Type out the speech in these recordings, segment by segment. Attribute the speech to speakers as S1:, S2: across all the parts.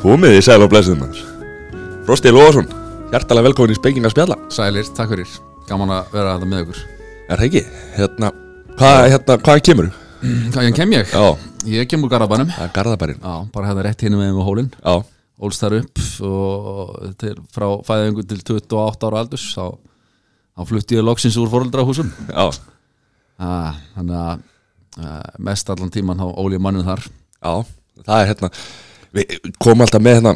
S1: Komið í sæl og blessið maður. Frosti Lóðarsson, hjartalega velkomin í Speking að spjalla.
S2: Sælir, takk fyrir, gaman að vera þetta með ykkur.
S1: Er það ekki? Hérna, hvað hérna, hvað kemur?
S2: Hvað kem ég?
S1: Já,
S2: Ég kem úr Garabænum
S1: það er Garðabærin
S2: Já, bara hérna rétt hinn með hólinn.
S1: Já,
S2: Ólst þar upp og til, frá fæðingu til 28 ára aldurs þá, þá flutti ég loksins úr foreldrahúsum.
S1: Já,
S2: ah, Þannig að uh, mest allan tíman þá ólið mannin þar.
S1: Já Það er hérna Við komum alltaf með hérna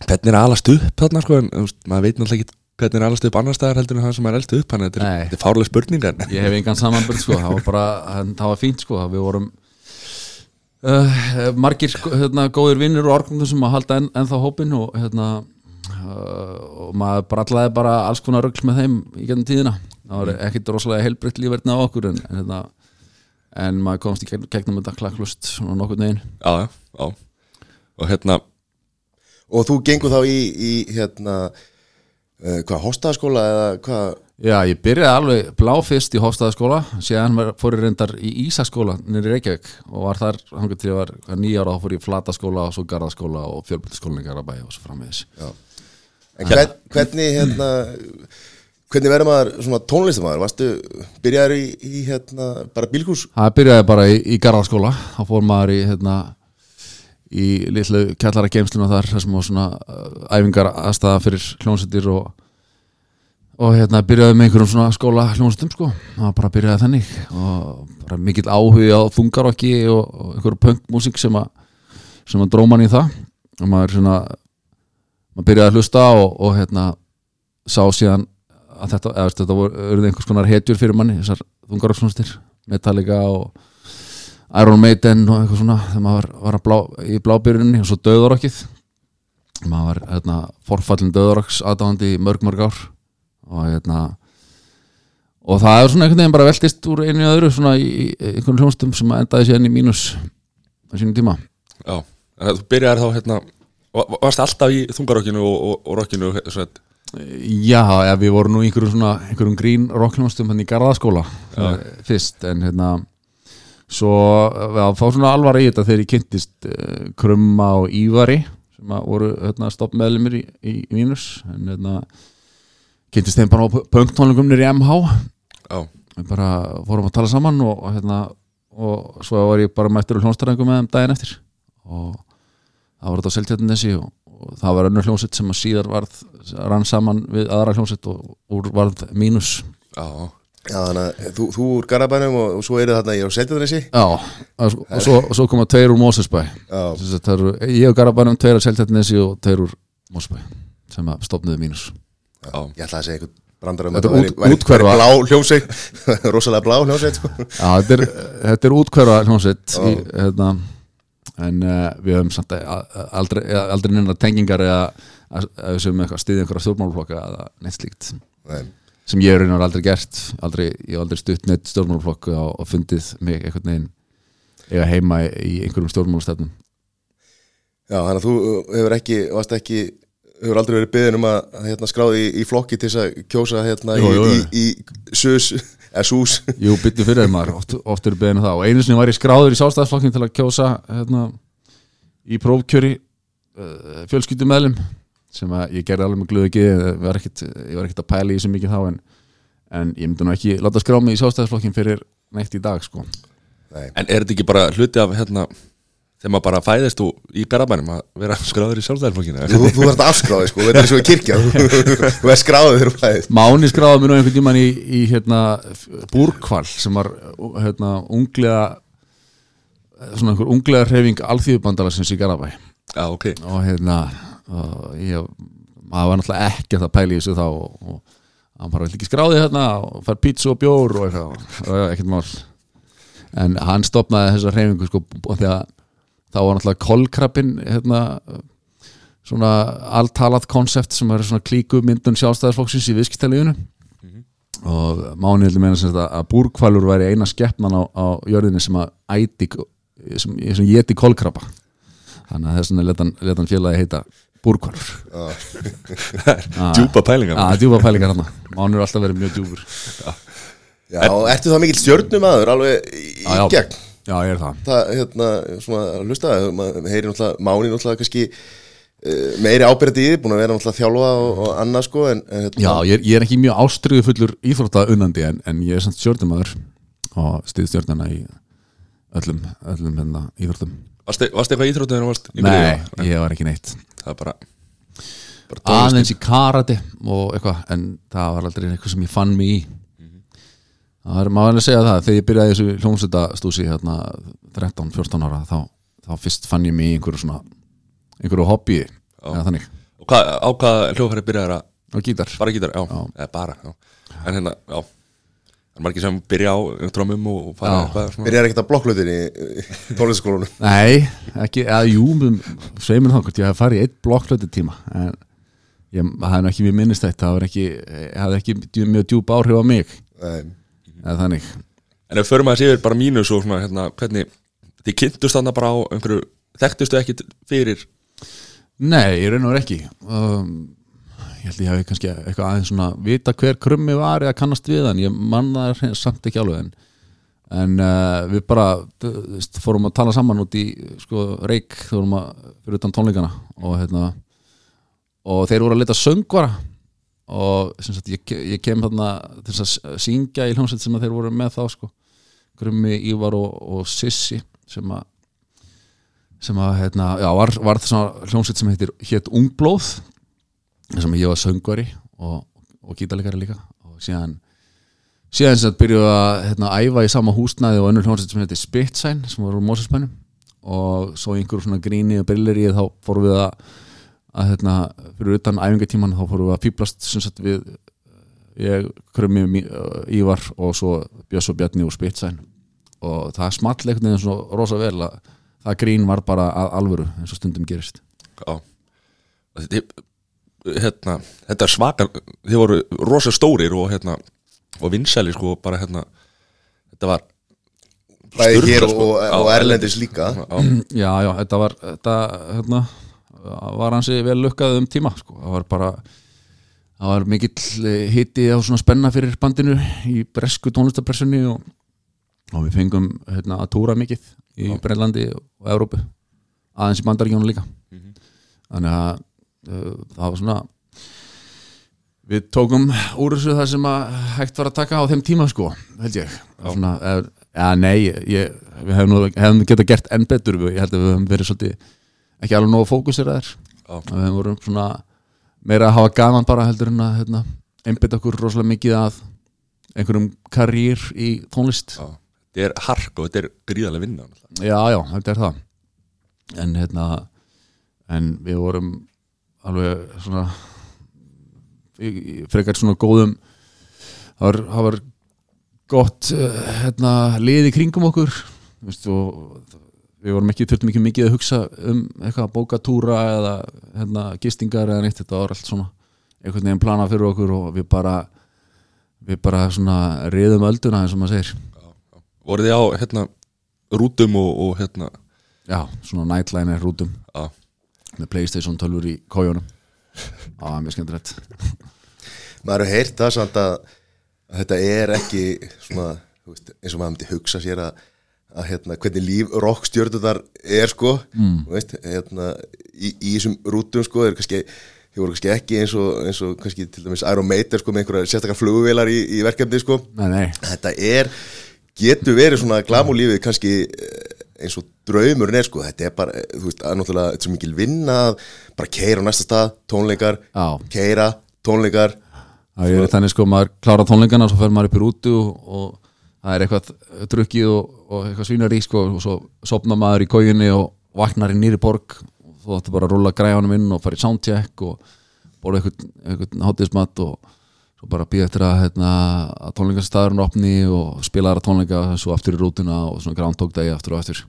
S1: Hvernig er alast upp þarna sko En veist, maður veit náttúrulega ekki hvernig er alast upp annar staðar heldur en það sem er elst upp að þetta er- þetta er fárlega spurning en
S2: Ég hef engan samanbörð sko, það var bara, en það var fínt sko, við vorum uh, margir sko, hérna, góðir vinnir og orkundum sem að halda enn, ennþá hópin og hérna uh, og maður brallaði bara alls konar rögl með þeim í gennum tíðina. Það var ekkit rosalega heilbritt lífverðna á okkur en, en, hérna, en maður komst í gegn, gegnum þetta klakklust svona nokkur negin
S1: já, já Og hérna,
S3: Og þú gengur þá í, í hérna, uh, hvað, hostaðaskóla eða hvað,
S2: Já, ég byrjaði alveg blá fyrst í Hofstæðaskóla síðan fór ég reyndar í Ísaskóla nýri Reykjavík og var þar hangur til ég var nýjára þá fór ég í Flataskóla og svo Garðaskóla og fjölbyrðaskóla í Garðabæ og svo framvegis.
S3: En hvern, hvernig, hérna, hvernig verður maður svona tónlistamæður, varstu, byrjaður í, í hérna, bara bílkús?
S2: Það byrjaði bara í, í Garðaskóla þá fór maður í hérna í litlu kjallara geimsluna þar sem var svona uh, æfingar aðstæða fyrir hljónsettir og og hérna byrjaði með einhverjum svona skóla hljónsettum sko, það bara byrjaði þannig og bara mikill áhugi á þungarokki og, og einhverju punkmúsík sem að sem að dróma hann í það. Og maður svona maður byrjaði að hlusta og, og hérna sá síðan að þetta, eða, þetta voru einhvers konar hetjur fyrir manni þessar þungarokksnústir, Metallica og Iron Maiden og eitthvað svona þegar maður var að blá, í blábyrjunni og svo döðarokkið maður var hérna, forfallin döðarokks aðdáðandi í mörg mörg ár. Og hérna og það er svona einhvern veginn bara veltist úr einu í öðru svona í, í einhvern hljónstum sem endaði síðan í mínus á sínum tíma.
S1: Já Þú byrjar þá hérna va- Varst alltaf í þungarokkinu og, og, og rokkinu svona,
S2: Já, ja, við vorum nú í einhverjum svona einhverjum grín rockljónstum hann í Garðaskóla
S1: Já.
S2: fyrst en hérna svo við að fá svona alvara í þetta þegar ég kynntist uh, Krumma og Ívari sem voru hérna, stoppmeðlumir í, í, í mínus en hérna kynntist þeim bara á punktónlingum nýri MH
S1: Já,
S2: við bara fórum að tala saman og, hérna og svo var ég bara mættur hljónstaræðingum með þeim daginn eftir. Og það var þetta á Seltjarnesi og, og það var önnur hljónsitt sem að síðar varð rann saman við aðra hljónsitt og úr varð mínus
S1: já,
S3: Já, þannig að þú, þú úr Garabænum og, og svo eru þarna ég á Seltjarnesi
S2: Já, og, og, svo, og svo koma tveir úr Mósesbæ
S3: Já,
S2: Sem sagt, það eru, ég og Garabænum tveir á Seltjarnesi og tveir úr Mósesbæ sem að stopnuðu mínus.
S1: Já.
S3: Ég ætla að segja eitthvað brandarum
S2: Þetta er út- úthverfa.
S3: blá hljómsveit. Rosalega blá hljómsveit sko.
S2: Já, þetta er, þetta er útkverfa hljónsitt í, hérna, en uh, við höfum samt að- að- aldrei, aldrei neina tengingar eða að að við séum eitthvað stiðið einhverja stjórnmálflokka eða neitt slíkt.
S3: Nei.
S2: Sem ég er raunar aldrei gert aldrei, ég hef aldrei stutt neitt stjórnmálflokk og, fundið mig einhvern veginn eiga heima í, einhverjum stjórnmálstefnum
S3: Já, þannig að þú uh, hefur ekki, varst ekki hefur aldrei verið beðin um að hérna, skráði í, í flokki til þess að kjósa hérna
S2: Jú, jú,
S3: í, í, í sus, eða sús.
S2: Jú, byttu fyrir þeim maður, oft, oft eru beðinu það. Og einu sinni var ég skráður í sástæðsflokkin til að kjósa hérna, í prófkjöri uh, fjölskyldumæðlum sem að ég gerði alveg með glöðu ekki ég var ekkit, ég var ekkit að pæla í þessu mikið þá en, en ég myndi nú ekki láta skrá mig í sástæðsflokkin fyrir neitt í dag sko.
S1: En er þetta ekki bara hluti af hérna þegar maður bara fæðist í Garabænum að vera skráður í sjálfstæðarflokkinu
S3: Þú, þú þarft að afskráði, sko, þetta er svo kirkja Þú er skráðið þegar þú fæðist.
S2: Máni skráði mér nú einhvern tímann í, í hérna, búrkval sem var hérna, unglega svona einhver unglega hreyfing alþýðubandalagsins í Garabæ
S1: Já, ok.
S2: Og hérna ég, maður var náttúrulega ekki að það pæli í þessu þá og, og hann bara vill ekki skráði hérna? Og fær pítsu og bjór og eitthvað. Ekkert mál. En hann stopnaði þessa hreyfingu sko og því að þá var náttúrulega kolkrabbin hérna svona alltalað konsept sem er svona klíku myndun sjálfstæðarflokksins í viðskiptaliðinu og máni heldur meina sem þetta að búrkvalur væri eina skeppnan á, á jörðinni sem að æti sem, sem geti kolkrabba. Þannig að þess vegna leta hann félagi heita búrkvalur
S1: Djúpa pælingar
S2: að djúpa pælingar hann máni er alltaf verið mjög djúpur.
S3: Já, og ertu það mikill stjörnumæður alveg í
S2: Já, já.
S3: gegn?
S2: Já ég er það.
S3: Það, hérna, svona, að hlusta, heyri náttúrulega, máni náttúrulega kannski uh, meiri ábyrði í því, búin að vera náttúrulega þjálfa og, og annað sko en, en hérna,
S2: Já, ég er, ég er ekki mjög ástriðu fullur íþrótta unnandi en, en ég er samt stjórnumæður og stýð stjórnana í öllum, öllum hérna, íþróttum.
S1: Varstu varstu eitthvað íþróttu þegar þú varst í
S2: Nei, ég var ekki neitt
S1: Það er bara, bara
S2: aðeins í karate og eitthvað en það var aldrei eitthvað sem ég fann mig í. Það er maður að segja það þegar ég byrjaði þessu hljómsveitastúsi hérna 13-14 ára þá, þá fyrst fann ég mig í einhverju svona einhverju hobby eða þannig.
S1: Og hvað, á hvað hljóðfæri byrjaði að
S2: og gítar.
S1: Bara gítar, já, eða bara já. En hérna, já Það er margir sem byrja á drömmum og og fara eitthvað svona?
S3: Byrjar ekkert að blokklutin í tónlistaskólunum
S2: Nei, ekki, eða jú sveimur þá hvort ég hef farið í eitt blokklötu tíma en ég það er ekki mjög minnistætt það var ekki, hafði ekki mjög djúpa áhrif á mig.
S3: Nei.
S2: eða þannig.
S1: En ef við förum að séu bara mínus og svona, hérna, hvernig Þið kynntust þarna bara á einhverju Þekktustu ekki fyrir?
S2: Nei, ég veru ekki. Um, Ég held ég hafi kannski eitthvað aðeins svona vita hver krummi var eða kannast við hann. Ég man það samt ekki alveg en, en uh, við bara veist, fórum að tala saman út í sko, reik, vorum að fyrir utan tónleikana og hérna og þeir voru að leta söngvara og sagt ég, ég kem þarna til að syngja í hljómsveit sem að þeir voru með þá sko. Krummi, Ívar og, og Sissi sem að sem að hérna, já, var, var það svona hljómsveit sem heitir hétt Ungblóð sem ég var söngvari og, og gítalegari líka. Og síðan síðan sem þetta byrjuðu að hérna, æfa í sama húsnæði og önnur hljómsveit sem heitir Spitsæn sem var úr Mósesbænum og svo í einhverju svona gríni og brilleri þá fórum við að, að hérna, fyrir utan æfingatíman þá fórum við að sem sagt við ég, Krummi, Mí- Ívar og svo Björs og Bjarni og Spitsæn. Og það small einhvern veginn svo rosa vel að það grín var bara alvöru eins og stundum gerist.
S1: Já. Og þið, hérna, Þetta er svaka Þið voru rosa stórir og hérna Og vinsæli sko bara hérna Þetta var
S3: bæði hér og,
S1: sko.
S3: og,
S1: Já,
S3: og erlendis. líka.
S1: Já,
S2: Já, já, þetta var þetta, hérna, var hansi vel lukkað um tíma sko. það var bara það var mikill hitti á svona spenna fyrir bandinu í bresku tónlistapressunni og, og við fengum hérna, að túra mikið í Brennlandi og Evrópu. Aðeins í bandaríkjónu líka. Þannig að það var svona við tókum úr þessu það sem að hægt var að taka á þeim tíma sko, held ég. Svona, eð, ja, nei, ég, við hefum, nú- hefum getað gert enn betur ég held að við hefum verið svolítið ekki alveg nógu fókuseraðir.
S1: Já.
S2: við hefum voru svona meira að hafa gaman bara heldur en að hérna, einbytta okkur rosalega mikið að einhverjum karýr í tónlist.
S1: Já. Þetta er hark og þetta er gríðarlega vinna
S2: já, já, þetta er það. En hérna en við vorum alveg svona frekar svona góðum það var, gott uh, hérna, lið í kringum okkur og við vorum ekki þurftum ekki mikið að hugsa um eitthvað að bóka túra eða hérna, gistingar eða neitt, þetta var allt svona einhvern veginn planað fyrir okkur og við bara við bara svona riðum ölduna eins og maður segir.
S1: Voruð þið á hérna rútum og, og hérna?
S2: Já, svona nightliner rútum.
S1: Já,
S2: með Playstation 12 í kójónum það er mjög skemmtilegt.
S3: Maður hefur heyrt það samt að, að þetta er ekki svona, veist, eins og maður myndi hugsa sér að, að hérna, hvernig líf rockstjörnunar er sko. Mm. veist, hérna, í, í þessum rútum sko þið voru kannski ekki eins og, eins og kannski til dæmis Iron Maiden sko með einhverja sérstakar flugvélar í, í verkefni sko.
S2: Nei, nei,
S3: þetta er, getur verið svona glamúlífið kannski eh, eins og draumurinn er sko, þetta er bara eh, þú veist, að náttúrulega, þetta er svo mikil vinna bara keira á næsta stað, tónleikar
S2: Já.
S3: keira, tónleikar.
S2: Það er þannig sko maður klára tónleikana svo fer maður upp í rútu og, og það er eitthvað drukkið og, og eitthvað svínar í sko og svo sopna maður í kójunni og vaknar í nýri borg. Og þú ætti bara að rulla græjanum inn og fara í soundcheck og borða eitthvað, eitthvað hátíðismat og svo bara býða eftir að, hérna, að tónleikastæðurinn opni og spila aðra tónleika svo aftur í rútuna og svona groundhog day aftur og aftur.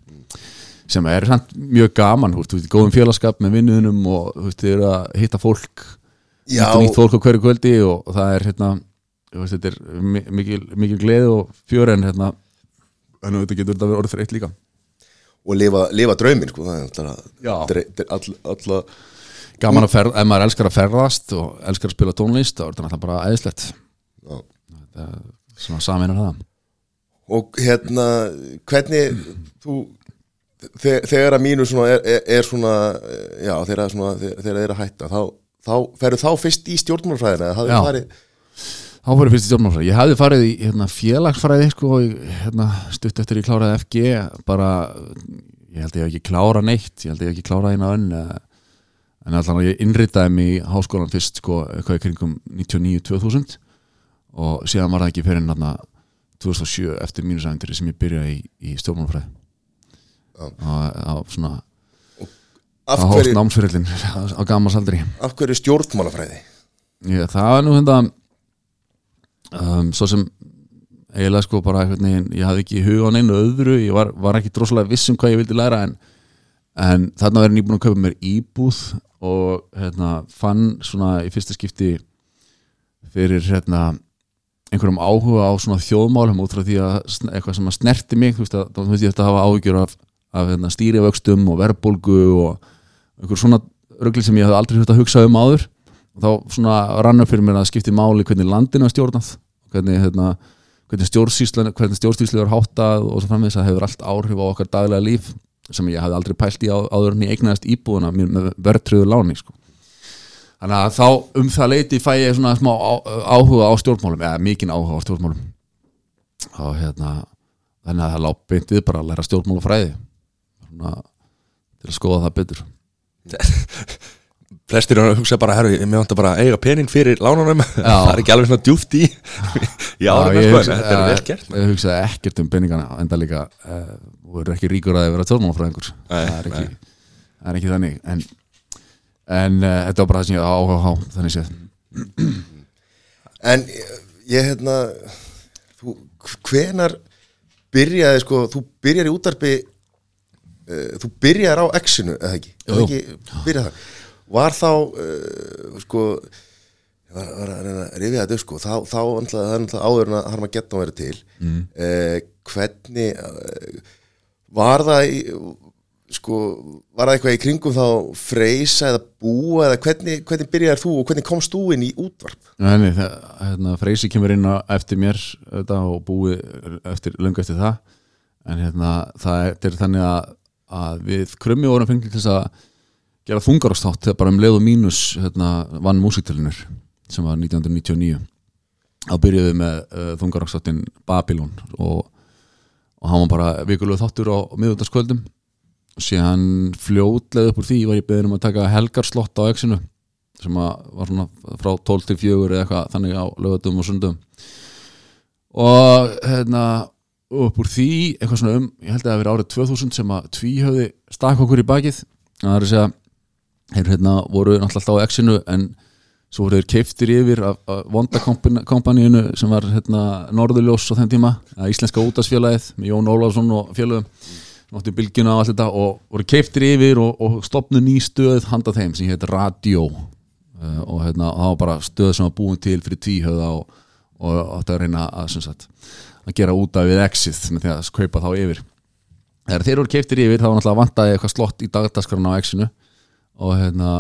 S2: Sem er samt mjög gaman, þú veist, góðum félagskap með vinnuðunum og þú veist, þið eru að hitta fólk
S3: Já.
S2: hitta nýtt fólk á hverju kvöldi og, og það er hérna, þú veist, þetta er mi- mikil, mikil gleði og fjör en hérna, en þetta getur þetta verið orðið fyrir eitt líka.
S3: Og lifa, lifa draumin sko, það er alltaf dre- all, alla,
S2: gaman að ferð, ef maður elskar að ferðast og elskar að spila tónlist, þá er þetta náttúrulega bara æðislegt. Þetta er svona saminar það.
S3: Og hérna hvernig þú þe- þegar að mínu svona er, er, er svona já, þegar, að svona, þegar, að hætta þá, þá ferðu þá fyrst í stjórnmálfræðina hafðu
S2: Já.
S3: farið
S2: þá ég fyrst í stjórnmálfræði ég hafði farið í hérna, félagsfræði sko, hérna, stutt eftir ég kláraði FG bara, ég held ég hef ekki klárað neitt ég held ég hef ekki klárað eina önn en allan ég innritaði mig í háskólan fyrst sko, eitthvað í kringum 99-2000 og síðan var það ekki fyrir hérna 2007 eftir mínusævendur sem ég byrjaði í, í stjórnmálfræði og svona að hóst námsfyrirlin á gammastaldri
S3: af hverju stjórnmálafræði?
S2: Já, það var nú hérna um, svo sem eiginlega sko bara veginn, ég hafði ekki hug á neinu öðru, ég var, var ekki droslega viss um hvað ég vildi læra en, en þarna verið nýbúin að kaupa mér íbúð og hérna fann svona í fyrsta skipti fyrir hérna einhverjum áhuga á svona þjóðmálum út frá því að eitthvað sem að snerti mig þú veist að þá veist ég þetta hafa áhyggjur af, af hérna, stýrivöxtum og verðbólgu og einhver svona rögli sem ég hafði aldrei hlut að hugsa um áður. Og þá svona rann upp fyrir mér að skipti máli hvernig landinu er stjórnað hvernig, hérna, hvernig stjórnsýslu er háttað og svo framvegis að hefur allt áhrif á okkar daglega líf sem ég hafði aldrei pælt í á, áður en ég eignaðist íbúðuna mér með verðtröðu láni sko. þannig að þá um það leiti fæ ég svona smá áhuga á stjórnmálum eða mikinn áhuga á stjórnmálum og hérna þannig að það lág beintið bara að læra stjórnmálufræði til að skoða það betur
S1: flestir eru að hugsa bara, herru, ég með vantar bara eiga pening fyrir lánunum. Það er ekki alveg svona djúft í í árum, sko, þetta er vel gert
S2: ég hugsaði ekkert um peningana enda líka uh, og eru ekki ríkur að vera tjórnmálafræðingur
S1: Nei,
S2: það, er ekki, það er ekki þannig en, en uh, þetta var bara það sem ég áhuga á þannig séð.
S3: En ég, hérna þú, hvenar byrjaði sko, þú byrjar í útarpi uh, þú byrjar á X-inu eða ekki,
S2: Jú,
S3: ekki byrjað það, var þá uh, sko ég var, var að reyna að rifja þetta sko þá, þá það er náttúrulega áður en að harma geta að vera til. Mm. hvernig uh, var það í, sko, var það eitthvað í kringum þá freysa eða búa eða hvernig, hvernig byrjar þú og hvernig komst þú inn í útvarp?
S2: Nei, það, hérna, Freysi kemur inn eftir mér þetta, og búi eftir, löngu eftir það. En hérna, það er, er þannig að, að við krummi vorum fengið til þess að gera þungarástátt þegar bara um leið og mínus hérna, vann músiktilinur sem var 1999 þá byrjuðum við með uh, þungarástáttinn Babylon og, og hann var bara vikulega þáttur á miðvöldaskvöldum og síðan fljótlega upp úr því var ég beðin um að taka helgarslott á exinu sem var svona frá 12 til 4 eða eitthvað þannig á lögatum og sundum. Og hérna upp úr því eitthvað svona um ég held að það hafi verið árið 2000 sem að tvíhöfði stakk okkur í bakið. Það er að segja þeir hérna voru náttúrulega alltaf á exinu en svo voru þeir keiftir yfir af, af vonda kompaníinu sem var hérna Norðurljós á þeim tíma Íslenska útasfélagið með Jón Ólafsson og félögum. Náttu bylgjuna og allt þetta og voru keiftir yfir og, og stopnu ný stöð handa þeim sem heit Radio. Uh, og hérna, það var bara stöð sem var búin til fyrir tvíhöða og, og átti að reyna að, sem sagt, að gera út af við exit með því að kaupa þá yfir. Þegar þeir voru keiftir yfir þá var náttúrulega vantaði eitthvað slott í dagdaskarna á exinu og hérna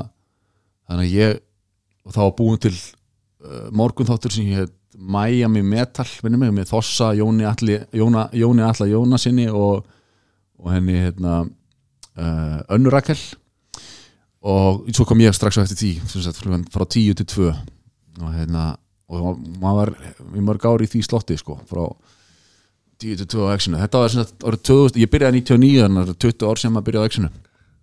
S2: þannig að ég og þá búin til uh, morgunþáttur sem ég heit Miami Metal minnum mig, með Þossa, Jóni Alli Jóna, Jóni Alla Jónasinni og, og henni hérna uh, Önnu Rakel. Og svo kom ég strax á eftir tí sagt, frá tíu til tvö. Og hérna og maður var í mörg ári í því slotti sko frá 10 til 2 á exinu. Þetta var árið 2000, ég byrjaði 99 þannig að það er 20 ár sem maður byrjaði á exinu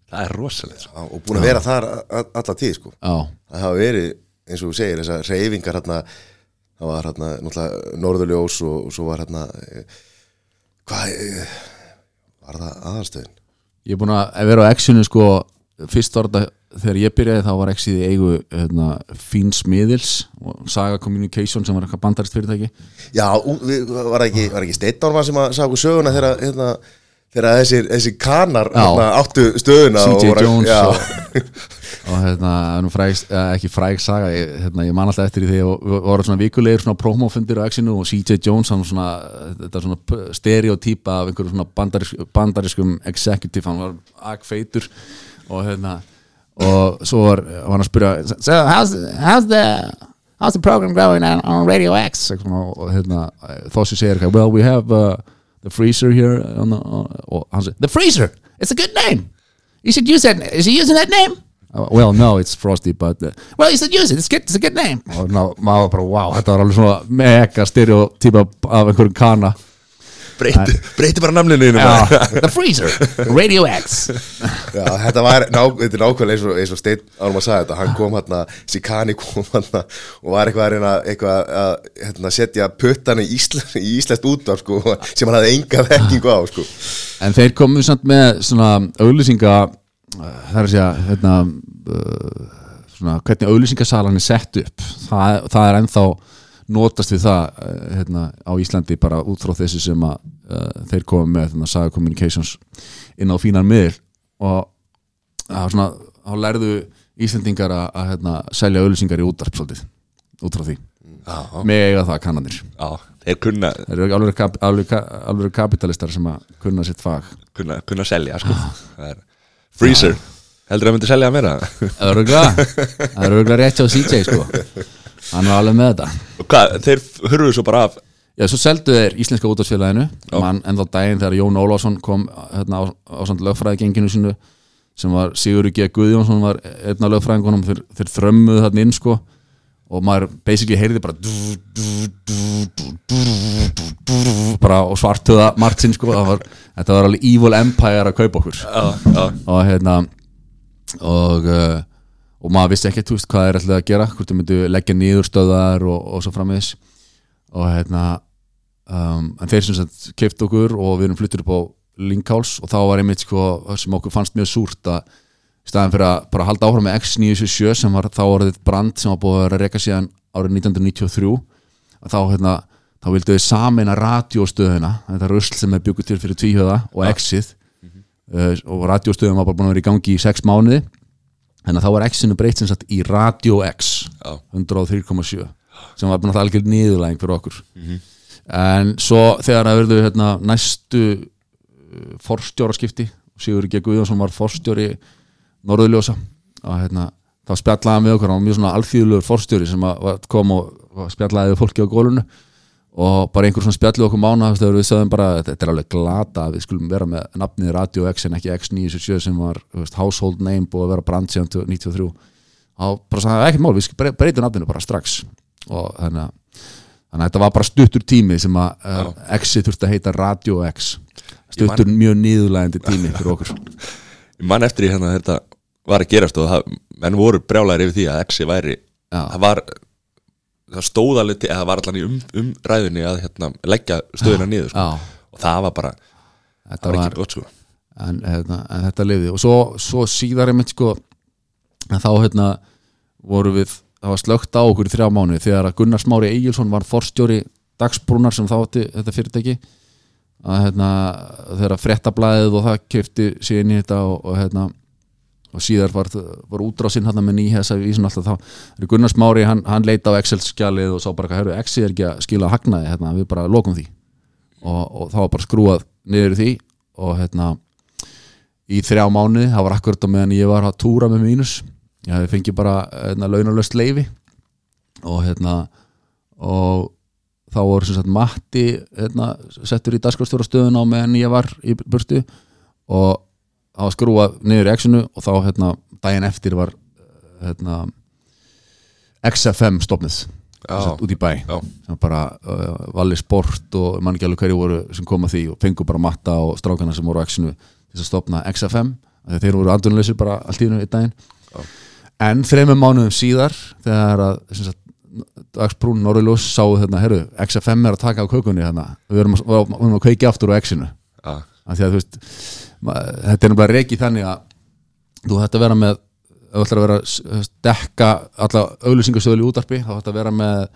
S1: það er rosalegt sko.
S3: Og búin að vera þar alla tíð sko. það hafa verið, eins og þú segir þessar reyfingar hérna það var hérna náttúrulega norðurljós og, og svo var hérna eh, hvað eh, var það aðalstöðin
S2: ég er búin að vera á exinu sko fyrst þetta þegar ég byrjaði þá var exið í eigu hérna, Fíns Miðils og Saga Communication sem var eitthvað bandarist fyrirtæki
S3: já, var ekki, ekki Steindorma sem að okkur söguna þegar hérna, þegar þessir, þessir kanar hérna, áttu stöðuna og
S2: CJ Jones og, og hérna, fræg, eh, ekki fræg saga ég, hérna, ég man alltaf eftir því þegar við voru svona vikulegir svona promofundir á exinu og CJ Jones hann svona, þetta svona stereotýpa af einhverjum svona bandarisk, bandariskum executive, hann var agfeitur og hérna og svo var, var hann að spyrja so how's, how's the how's the program going on, on Radio X? Og, og hérna, Þossi segir eitthvað well we have uh, the freezer here on the, on, og hann segir the freezer! It's a good name! You should use that is he using that name! Uh, well no it's Frosty but uh, well you should use it. It's, good, it's a good name. Og ná, maður bara wow þetta var alveg svona mega stereotypa af einhverjum kana
S1: breyti, breyti bara bara.
S2: the freezer Radio X.
S3: Já, þetta var ná, þetta er nákvæmlega eins og, eins og Steinn Árum að sagði þetta, hann kom hérna Sikani kom hérna og var eitthvað að reyna eitthvað að hérna, setja puttan í, Ísla, í Íslandst útvar sko, sem hann hafði enga þekkingu á sko.
S2: En þeir komu samt með svona auðlýsinga það er að segja hérna, uh, svona, hvernig auðlýsingasalan er sett upp. Það, það er ennþá notast við það uh, hérna, á Íslandi bara út frá þessu sem að uh, þeir komu með þannig að Saga Communications inn á fínan miður og það var svona, þá lærðu Íslandingar að, að hérna, selja auðlýsingar í útvarp svolítið, út frá því.
S1: Já,
S2: með eiga það kannanir.
S1: Já, þeir kunna,
S2: þeir eru alveg, kap, alveg, alveg kapitalistar sem að kunna sitt fag.
S1: Kunna, kunna selja sko. Það er freezer. Heldur að myndi selja meira.
S2: Öruglega, það er öruglega rétt hjá CJ sko Hann var alveg með þetta.
S1: Og hvað, þeir hurfuðu svo bara af?
S2: Já, svo seldu þeir Íslenska útvarsfélaginu mann en þá daginn þegar Jón Ólafsson kom hérna, á, á lögfræðigenginu sinu sem var Sigurður G. Guðjónsson var einn af lögfræðingunum þeir, þeir þrömmuðu þarna inn sko. Og maður basically heyrði bara bara og svartuða Martin sko, var, þetta var alveg evil empire að kaupa okkur. Og hérna og, uh, og maður vissi ekki veist, hvað er alltaf að gera, hvort þau myndu leggja niður stöðar og, og svo framvegis. Og hérna um, en þeir sem sagt keift okkur og við erum fluttur upp á Linkháls og þá var einmitt sko sem okkur fannst mjög súrt að staðan fyrir að bara halda áfram með X977 sem var þá orðið brand sem var búið að vera að reyka síðan árið 1993 að þá hérna þá vildu við sameina radiostöðuna þetta rusl sem er byggur til fyrir tvíhjöða og X-ið. Uh, og radiostöðum var bara búin að vera í gangi í sex mánuði þannig að þá var X-inu breytt sem sagt í Radio X
S1: já,
S2: 103,7 sem var bara algjör niðurlæging fyrir okkur. En svo þegar það verður hérna, næstu uh, forstjóraskipti Sigur G. Guðjónsson var forstjóri Norðurljósa og hérna, þá spjallaði hann með okkur hann var mjög svona alþýðulegur forstjóri sem kom og, spjallaði við fólki á gólunu og bara einhver svona spjallið okkur mána þegar við sögðum bara þetta er alveg glata við skulum vera með nafnið Radio X en ekki X977 sem var veist, household name búið að vera brand síðan 93 og bara sagði ekkert mál, við bre- breytum nafninu bara strax. Og þannig að þannig að þetta var bara stuttur tími sem að uh, X-i þurfti að heita Radio X. Stuttur mjög niðurlægandi tími fyrir okkur.
S1: Ég man eftir í hérna þetta var að gerast og það, menn voru brjálæri yfir því að Exi væri
S2: Já.
S1: það var það stóð alveg til, eða það var allan í um, umræðunni að hérna, leggja stöðuna niður sko. Og það var bara,
S2: þetta
S1: var ekki gott sko.
S2: En, hérna, en þetta lifði. Og svo, svo síðar einmitt sko þá hérna voru við það var slögt á okkur í þrjá mánu þegar að Gunnar Smári Egilson var forstjóri dagsbrúnar sem þátti þetta fyrirtæki. Að hérna þegar fréttablaðið og það kefti inn í þetta og, og hérna og síðar var, var útrásinn hann með nýhessa vísun alltaf þá, þegar Gunnar Smári hann, hann leita á Excel-skjalið og sá bara herru, Excel er ekki að skila hagnaði hérna, við bara lokum því. Og, og þá var bara skrúað niður því og hérna í þrjá mánuði, það var akkurat á meðan ég var að túra með mínus. Ég hefði fengið bara hérna, launalöst leifi og hérna og þá voru sem sagt Matti hérna, settur í dagskrástjóra stöðun á meðan ég var í burtu og það var skrúað niður í X-inu og þá hérna, daginn eftir var hérna, XFM stopnið sagt, út í bæ.
S1: Já.
S2: sem bara uh, Valli Sport og mann ekki alveg hverju voru sem kom að því og fengu bara matta og strákana sem voru á X-inu þess að stopna XFM að þeir voru andunleysir bara allt í daginn.
S1: Já.
S2: en þreymum mánuðum síðar þegar að sagt, Dagsbrún Norðurljós sáu hérna, herru, XFM er að taka á kökunni hérna, við erum að, að kveiki aftur á X-inu. Af því að þú veist þetta er náttúrulega reiki þannig að þú ætti að vera með þú ætlar að vera að dekka alla auglýsingastöðul í útarpi þá ætti að vera með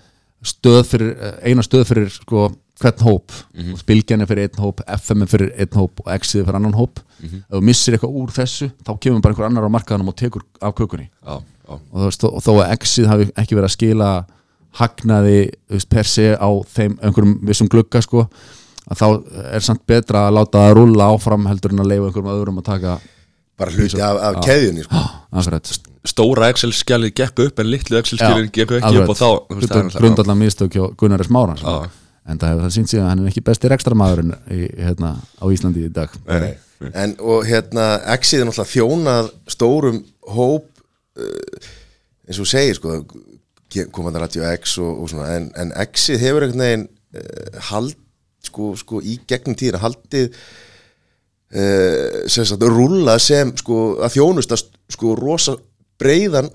S2: stöð fyrir, eina stöð fyrir sko, hvern hóp. Mm -hmm. Bilgjan er fyrir einn hóp, FM fyrir einn hóp og X er fyrir annan hóp. Ef þú missir eitthvað úr þessu þá kemur bara einhver annar á markaðanum og tekur af kökunni.
S1: Já, já,
S2: og, þó að X-ið hafi ekki verið að skila hagnaði per se á þeim einhverjum vissum glugga sko, að þá er samt betra að láta það rúlla áfram heldur en að leifa einhverjum öðrum að taka
S3: bara hluti af, af keðjunni sko.
S1: stóra Excel-skjalið gekk upp en litlu Excel-skjalið gekk ekki upp og þá þú veist, það náttúrulega-
S2: grundallega mistök hjá Gunnar Smáran
S1: Já.
S2: en það hefur það sínt sig að hann er ekki besti rekstramaðurinn í, hérna, á Íslandi í dag.
S1: Nei,
S3: en og hérna Exið er náttúrulega þjónað stórum hóp uh, eins og segir sko komandi Radio X og, og svona. En, en Exið hefur einhvern veginn uh, hald sko, sko í gegnum tíðina haldið uh, sem sagt rúlla sem sko að þjónusta sko rosa breiðan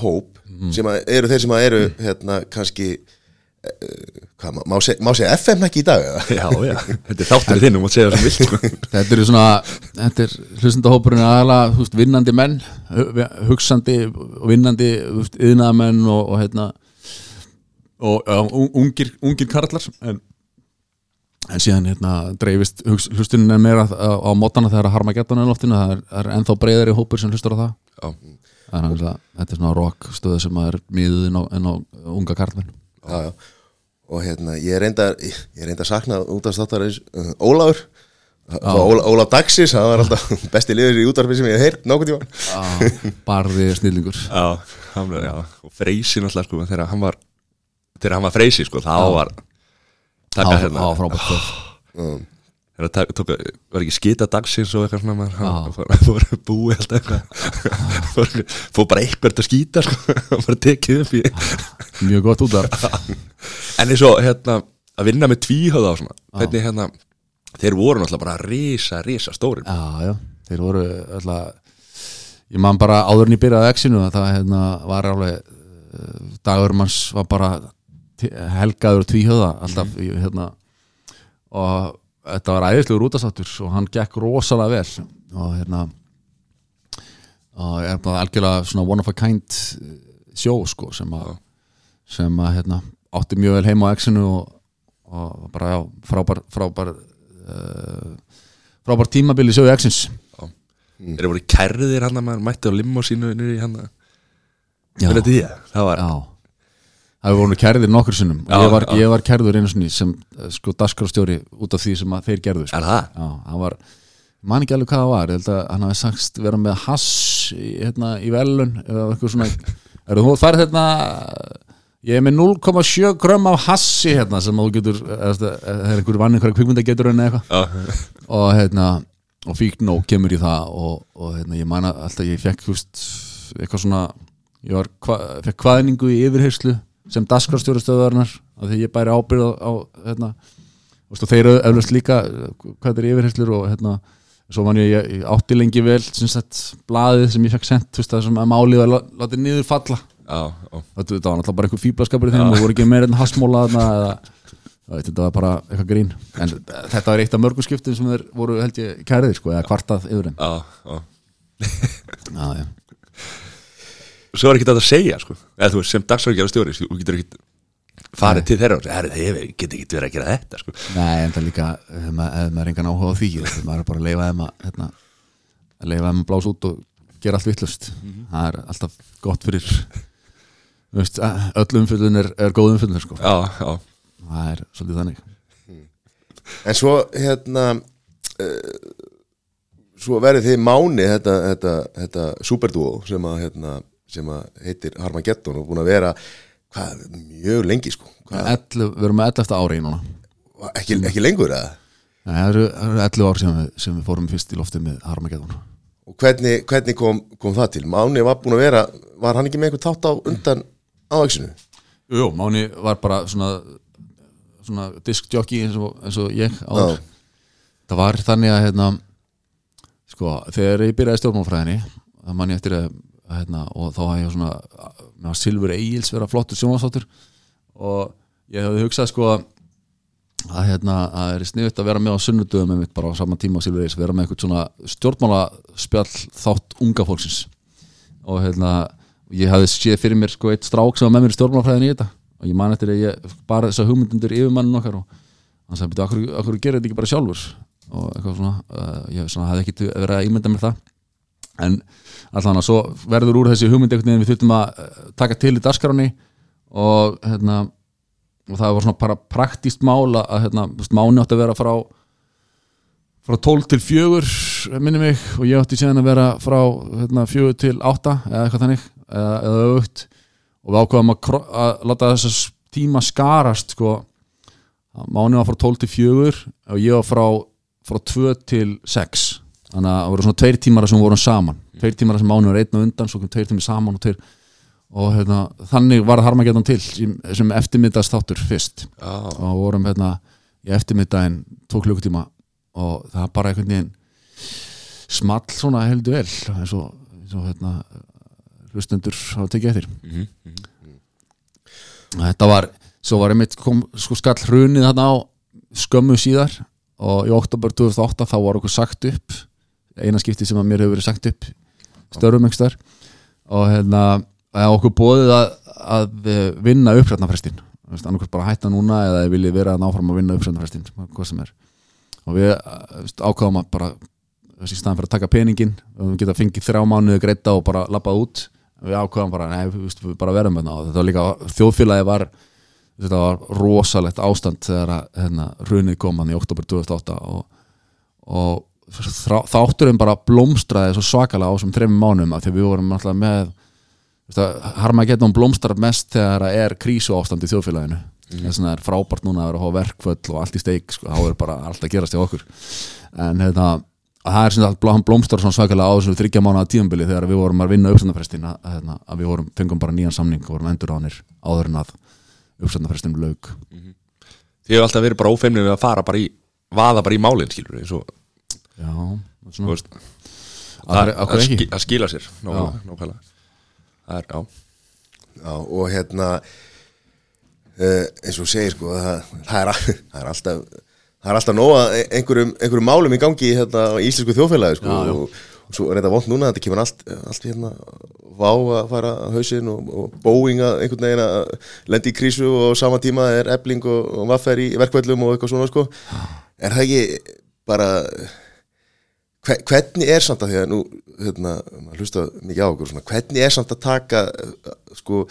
S3: hóp sem að eru þeir sem að eru hérna kannski uh, hvað, má, má, seg, má segja FM ekki í dag eða?
S1: Já, já, þetta er þáttur þinn um að segja það sem vilt sko.
S2: Þetta eru svona, þetta er hlustandahópurinn aðalega, þú veist, vinnandi menn hu- hugsandi og vinnandi yðnaðamenn og, og hérna og un- ungir, ungir karlar en, en síðan hérna dreifist hugs- hlustunin er meira á, á mótana þegar að harma getan en loftinu, það er, er ennþá breiðari hópur sem hlustar á það.
S1: Já,
S2: þannig að þetta er svona rock stöðu sem er miðuð inn inn á unga karlmenn.
S3: Já, já. og hérna ég er reynda ég er reynda að sakna út af státtarins uh, Ólafur Óla, Ólaf Daxis, það var alltaf besti liður í útvarfi sem ég hef heyrt nokkuð tíma
S2: Já, barði snillingur.
S1: Já, hann, já. og Freysi náttúrulega sko, þegar hann var þegar hann var Freysi sko, þá var taka
S2: á,
S1: hérna.
S2: á
S1: þegar taka, tóka, var ekki skita dagsins og eitthvað svona hann fór, fór búi alltaf eitthvað. Fór, bara eitthvað að sko, hann bara tekið upp í
S2: mjög gott út af.
S1: En eins og hérna að vinna með tvíhöða og svona hvernig hérna þeir voru náttúrulega bara risa, risa stórin
S2: Já, já, þeir voru alltaf ég man bara áður en ég byrjaði á X-inu að það hérna, var alveg uh, dagur manns var bara helgaður tvíhöða alltaf í, hérna, og þetta var æðislegur útastáttur og hann gekk rosalega vel. Og hérna og er bara algjörlega svona one of a kind uh, sjó sko sem að sem að hérna átti mjög vel heima á X-inu og, og bara já, frábær frábær uh, frábær tímabili sögu X-ins.
S1: Þeir voru kærðir hann að maður mætti á limosínu niður í hann ég? Það var
S2: Já Það hefur voru kærðir nokkur sinnum
S1: Já,
S2: ég, var, ég var kærður einu sinni sem eh, sko dasgrafstjóri út af því sem þeir gerðu sko.
S1: Er það?
S2: Já, hann var man ekki alveg hvað það var, ég held að hann hafi sagst vera með hass í, hérna, í velun eða eitthvað svona. Er þú farið hérna ég er með 0,7 grömm af hassi hérna sem þú getur eða, eða, það er einhver vann einhverja kvikmynda getur en eitthvað.
S1: Já,
S2: og hérna og fíkn og kemur í það og, og hérna, ég man að alltaf ég fekk húst, eitthvað svona ég var, hva, fekk hvaðningu í yfirheyslu sem dasgrafstjórastöðurinnar af því ég bæri ábyrð á, á hérna, og þeir eru eflaust líka hvað er yfirheyslur og hérna svo man ég, ég, átti lengi vel sagt, blaðið sem ég fekk sent þú veist, það sem að málið var lá- látið niður falla.
S1: Já,
S2: þetta, var náttúrulega bara einhver fýblaskapur þeim og voru ekki meira en hasmóla eða þetta var bara eitthvað grín. En þetta var eitt af mörgum skiptum sem þeir voru held ég kæriðir sko, eða kvartað yfir þeim.
S1: Já, já. Svo er ekki þetta að segja sko. Eða þú veist sem dagsverkjara stjóri Þú getur ekki farið til þeirra og þið getur ekki verið að gera þetta sko.
S2: Nei, en það líka ef maður ef maður er engan áhuga á því þá maður er bara að leifa þeim að hérna, að leifa þeim að blása út og gera allt vittlust það er alltaf gott fyrir veist, öll umfyllun er, er góð umfyllun sko.
S1: Já, já,
S2: það er svolítið þannig.
S3: En svo hérna uh, svo verið þið máni þetta, þetta, þetta superdúo sem að, hérna, sem heitir Harmageddon og búin að vera hvað, mjög lengi sko.
S2: Ellu, Við erum með 11 ári í núna.
S3: Ekki, ekki lengur eða?
S2: Nei, Það eru, það eru 11 ár sem við, sem við fórum fyrst í loftið með Harmageddon.
S3: Og hvernig, hvernig kom, kom það til? Máni var búin að vera, var hann ekki með einhvern þátt á undan ávæksinu
S2: Jú, Máni var bara svona svona diskjockey eins eins og ég áður.
S3: Já.
S2: það var þannig að hérna, sko, þegar ég byrjaði stjórnmálfræðinni það man ég eftir að, hérna, og þá hafði ég svona með að Silfur Egils vera flottur sjónvarsáttur og ég hefði hugsað sko að hérna, að það er sniðut að vera með á sunnudöðum einmitt bara á sama tíma á Silfur Egils vera með eitthvað svona stjórnmálaspjall þátt unga fólksins. Og hérna, ég hafði séð fyrir mér sko eitt strák sem var með mér í stjórnmálfræðinni í þetta. Og ég man eftir að ég bara þessa hugmyndur yfirmannin okkar og hann sagði, akkur, akkur gerir þetta ekki bara sjálfur? Og eitthvað svona, uh, ég svona, hafði ekki verið að ímynda mér það en allan að svo verður úr þessi hugmynd einhvern veginn við þurftum að eh, taka til í dagskráni og hérna og það var svona bara praktíst mál að hérna, máni átti að vera frá frá 12 til 4 minni mig og ég átti síðan að vera frá hérna, 4 til 8 eða eitthvað þannig eða, eða aukt og við ákvaðum að, að láta þessas tíma skarast sko. Máni var frá 12 til 4 og ég var frá, frá 2 til 6 þannig að það voru svona tveir tímar sem við vorum saman. Tveir tímar sem mánu var einn og undan svo kom tveir tímar saman og tveir og hérna, þannig var Harmageddon til sem, eftirmyndaðst þáttur fyrst.
S1: Já,
S2: og vorum hérna í eftirmyndaginn tvo klukkutíma og það bara einhvern veginn small svona heldur vel eins og, eins og hérna hlustendur hafa tekið eftir.
S1: Mhm,
S2: þetta var svo var einmitt kom sko skall hrunið þarna á skömmu síðar og í oktober 2008 þá var okkur sagt upp eina skipti sem að mér hefur verið sagt upp störum einhverstaðar og hérna okkur bóðið að, að vinna upprætnafrestin annarkvæmt bara hætta núna eða þið viljið vera náfram að vinna upprætnafrestin hvað sem er. Og við eh, ákváðum að bara í staðan fyrir að taka peningin við geta fengið þrjá mánuði greita og bara lappað út. Við ákváðum bara, nei, við, bara verðum hérna og þetta var líka, þjóðfélagi var þetta var rosalegt ástand þegar að hérna, runið kom hann í oktober 2008 og, og þrá, þátturinn bara blómstraði svo svakalega á þessum þreim mánum af því að við vorum alltaf með Harmageddon blómstrar mest þegar það er krísu ástand í þjóðfélaginu. Þess vegna er frábært núna að vera að hafa verkföll og allt í steik, sko, þá er bara allt að gerast í okkur. En hérna að það er sem sagt, blómstrar svona svakalega á þessu þryggja mánuða tíðanbili þegar við vorum að vinna uppsendafrestin að, hérna, að við vorum, fengum bara nýjan samning og vorum endur ánir áður en að uppsendafrestin laug
S1: Þið hefur alltaf verið bara ófeimnið við að fara bara í vaða bara í málinn, skilur eins og,
S2: Já,
S1: veist
S2: Af
S1: það,
S2: hverju
S1: að,
S2: ekki?
S1: ski, að skila sér nákvæmlega, Það er, já,
S3: Já, og hérna uh, eins og segir sko það, það, er, það er alltaf það er alltaf nóga einhverjum, einhverjum málum í gangi hérna í íslensku þjóðfélagi sko,
S2: Já, já.
S3: Og, og svo er þetta vont núna þetta kemur allt, allt hérna vá að fara á hausinn og, og Boeing að einhvern veginn að lendi í krísu og á sama tíma er ebling og, og vaffer í verkvöldum og eitthvað svona sko. Er það ekki bara hvernig er samt að því að nú hérna, hlusta mikið á okkur svona, hvernig er samt að taka uh, sko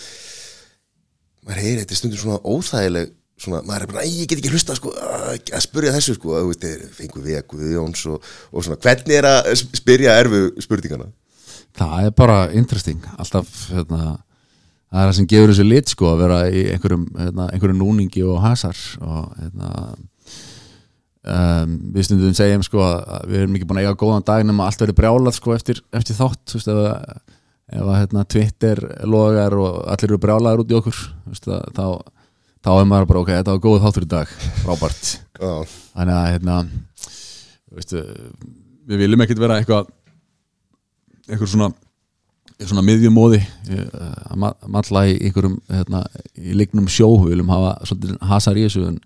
S3: maður heyri þetta stundum svona óþægileg svona, maður er bara, "Æ, ég get ekki hlusta sko, að spurja þessu sko, að þú veist, þeir fengu við að Guðjóns og, og svona, hvernig er að sp- spyrja erfu spurningana?
S2: Það er bara interesting alltaf, hérna það er það sem gefur þessu lit sko að vera í einhverjum, hérna, einhverjum núningi og hasar og hérna um, við stundum segjum sko að við erum ekki búin að eiga góðan dag nema allt verið brjálað sko eftir, eftir þátt þú veist, ef, að- ef að hérna, Twitter logar og allir eru brjálaðar út í okkur þú veist, að, þá, þá er maður bara ok, þetta var góð þáttur í dag frábært. Þannig að hérna veist, við viljum ekkert vera eitthvað eitthvað svona svona miðjumóði eh, að ma- matla í einhverjum hérna, í lignum sjó, við viljum hafa svolítið hasar í þessu en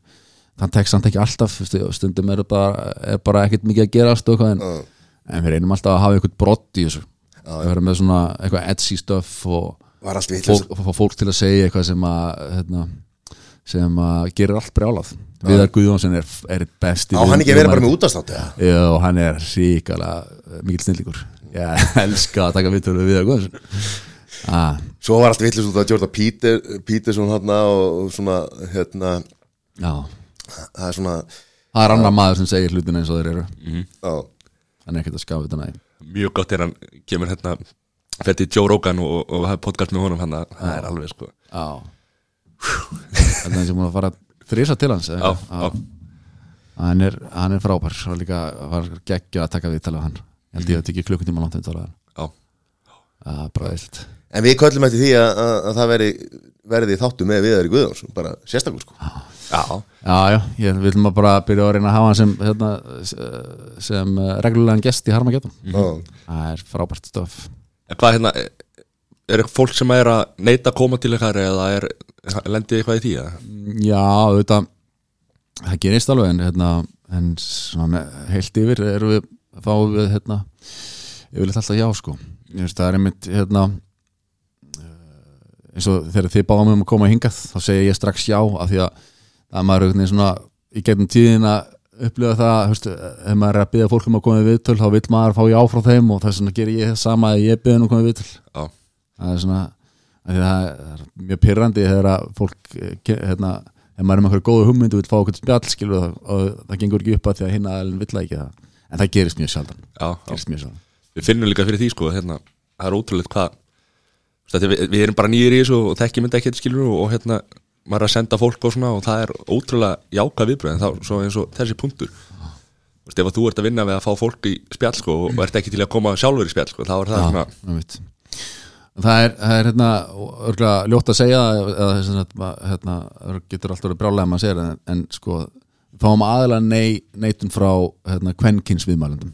S2: þann tekst samt ekki alltaf stundum er bara, er bara ekkert mikið að og eitthvað en,
S3: já,
S2: en við reynum alltaf að hafa eitthvað brott í þessu.
S3: Já,
S2: við verðum með svona eitthvað edgy stuff og fólk, fólk, til að segja eitthvað sem að hérna, sem að gerir allt brjálað. Viðar Guðjónsson er, er besti
S3: á hann ekki vera bara með útastáttu ja.
S2: Já, hann er ríkala mikill snillíkur Ég elska að taka vittur við Viðar Guðjónsson. Ah,
S3: svo var allt vitlaust út að Jordan Peter, Peterson hann og svona hérna,
S2: Já,
S3: það er svona
S2: það er annar maður sem segir hlutina eins og þeir eru.
S3: Já,
S2: Hann er ekkert að skafa þetta næ
S1: mjög gott er hann kemur hérna fer til Joe Rogan og, og hafa podcast með honum hann að það er alveg sko.
S2: Já. Þannig að hann sé múin að fara þrísa til hans eða?
S1: Já,
S2: eitthvað.
S1: já.
S2: Hann er, hann er frábær og líka var geggja að taka við tala hann. Ég held ég að þetta ekki klukkutíma langt að tala hann
S1: Já,
S2: Það er bara eilt
S3: en við köllum eftir því að, að, að það veri verði þáttu með viðari Guðjóns bara sérstakur sko
S1: já,
S2: Já, já, ég vil maður bara byrja að reyna að hafa hann sem, hérna, sem uh, reglulegan gest í Harmageddon.
S3: Já.
S2: Það er frábært stöf
S1: En hvað hérna er eitthvað fólk sem er að neita að koma til ykkar eða er, lendið eitthvað í því?
S2: Já, auðvitað það gerist alveg en, hérna, en svona með, heilt yfir erum við fáum við hérna, yfirleitt alltaf já sko. Ég veist það er einmitt hérna eh, eins og þegar þið báðum um að koma hingað þá segja ég strax já af því að er maður einhvern veginn svona í gegnum tíðin að upplifa það veist, ef maður er að byggja fólk um að koma í viðtöl þá vil maður fá já frá þeim og þess vegna gerir ég það sama að ég byggja um að koma í viðtöl.
S1: Já,
S2: það er svona að það er- er mjög pyrrandi þegar að fólk eh, hérna, ef maður er með eitthvað góða hugmynd og vil fá okkur spjall skilur það og það gengur ekki upp að því að hinna vill ekki það. En það gerist mjög sjaldan.
S1: Já, já.
S2: gerist mjög sjaldan.
S1: Við finnum líka fyrir því sko hérna, það er ótrúlega hvað við, við erum bara nýjir í þessu og þekkjum þetta og, og hérna maður er að senda fólk og svona og það er ótrúlega jáka viðbröð en þá eins og þessi punktur Þú Þú veist, ef þú ert að vinna við að fá fólk í spjall sko, og ert ekki til að koma sjálfur í spjall sko, þá er það svona,
S2: einmitt. það er, það er hérna örgulega ljótt að segja eða hérna, örgulega getur alltaf verið brálega að maður segja en, en sko fáum aðalega nei, neitun frá hérna, kvenkins viðmælendum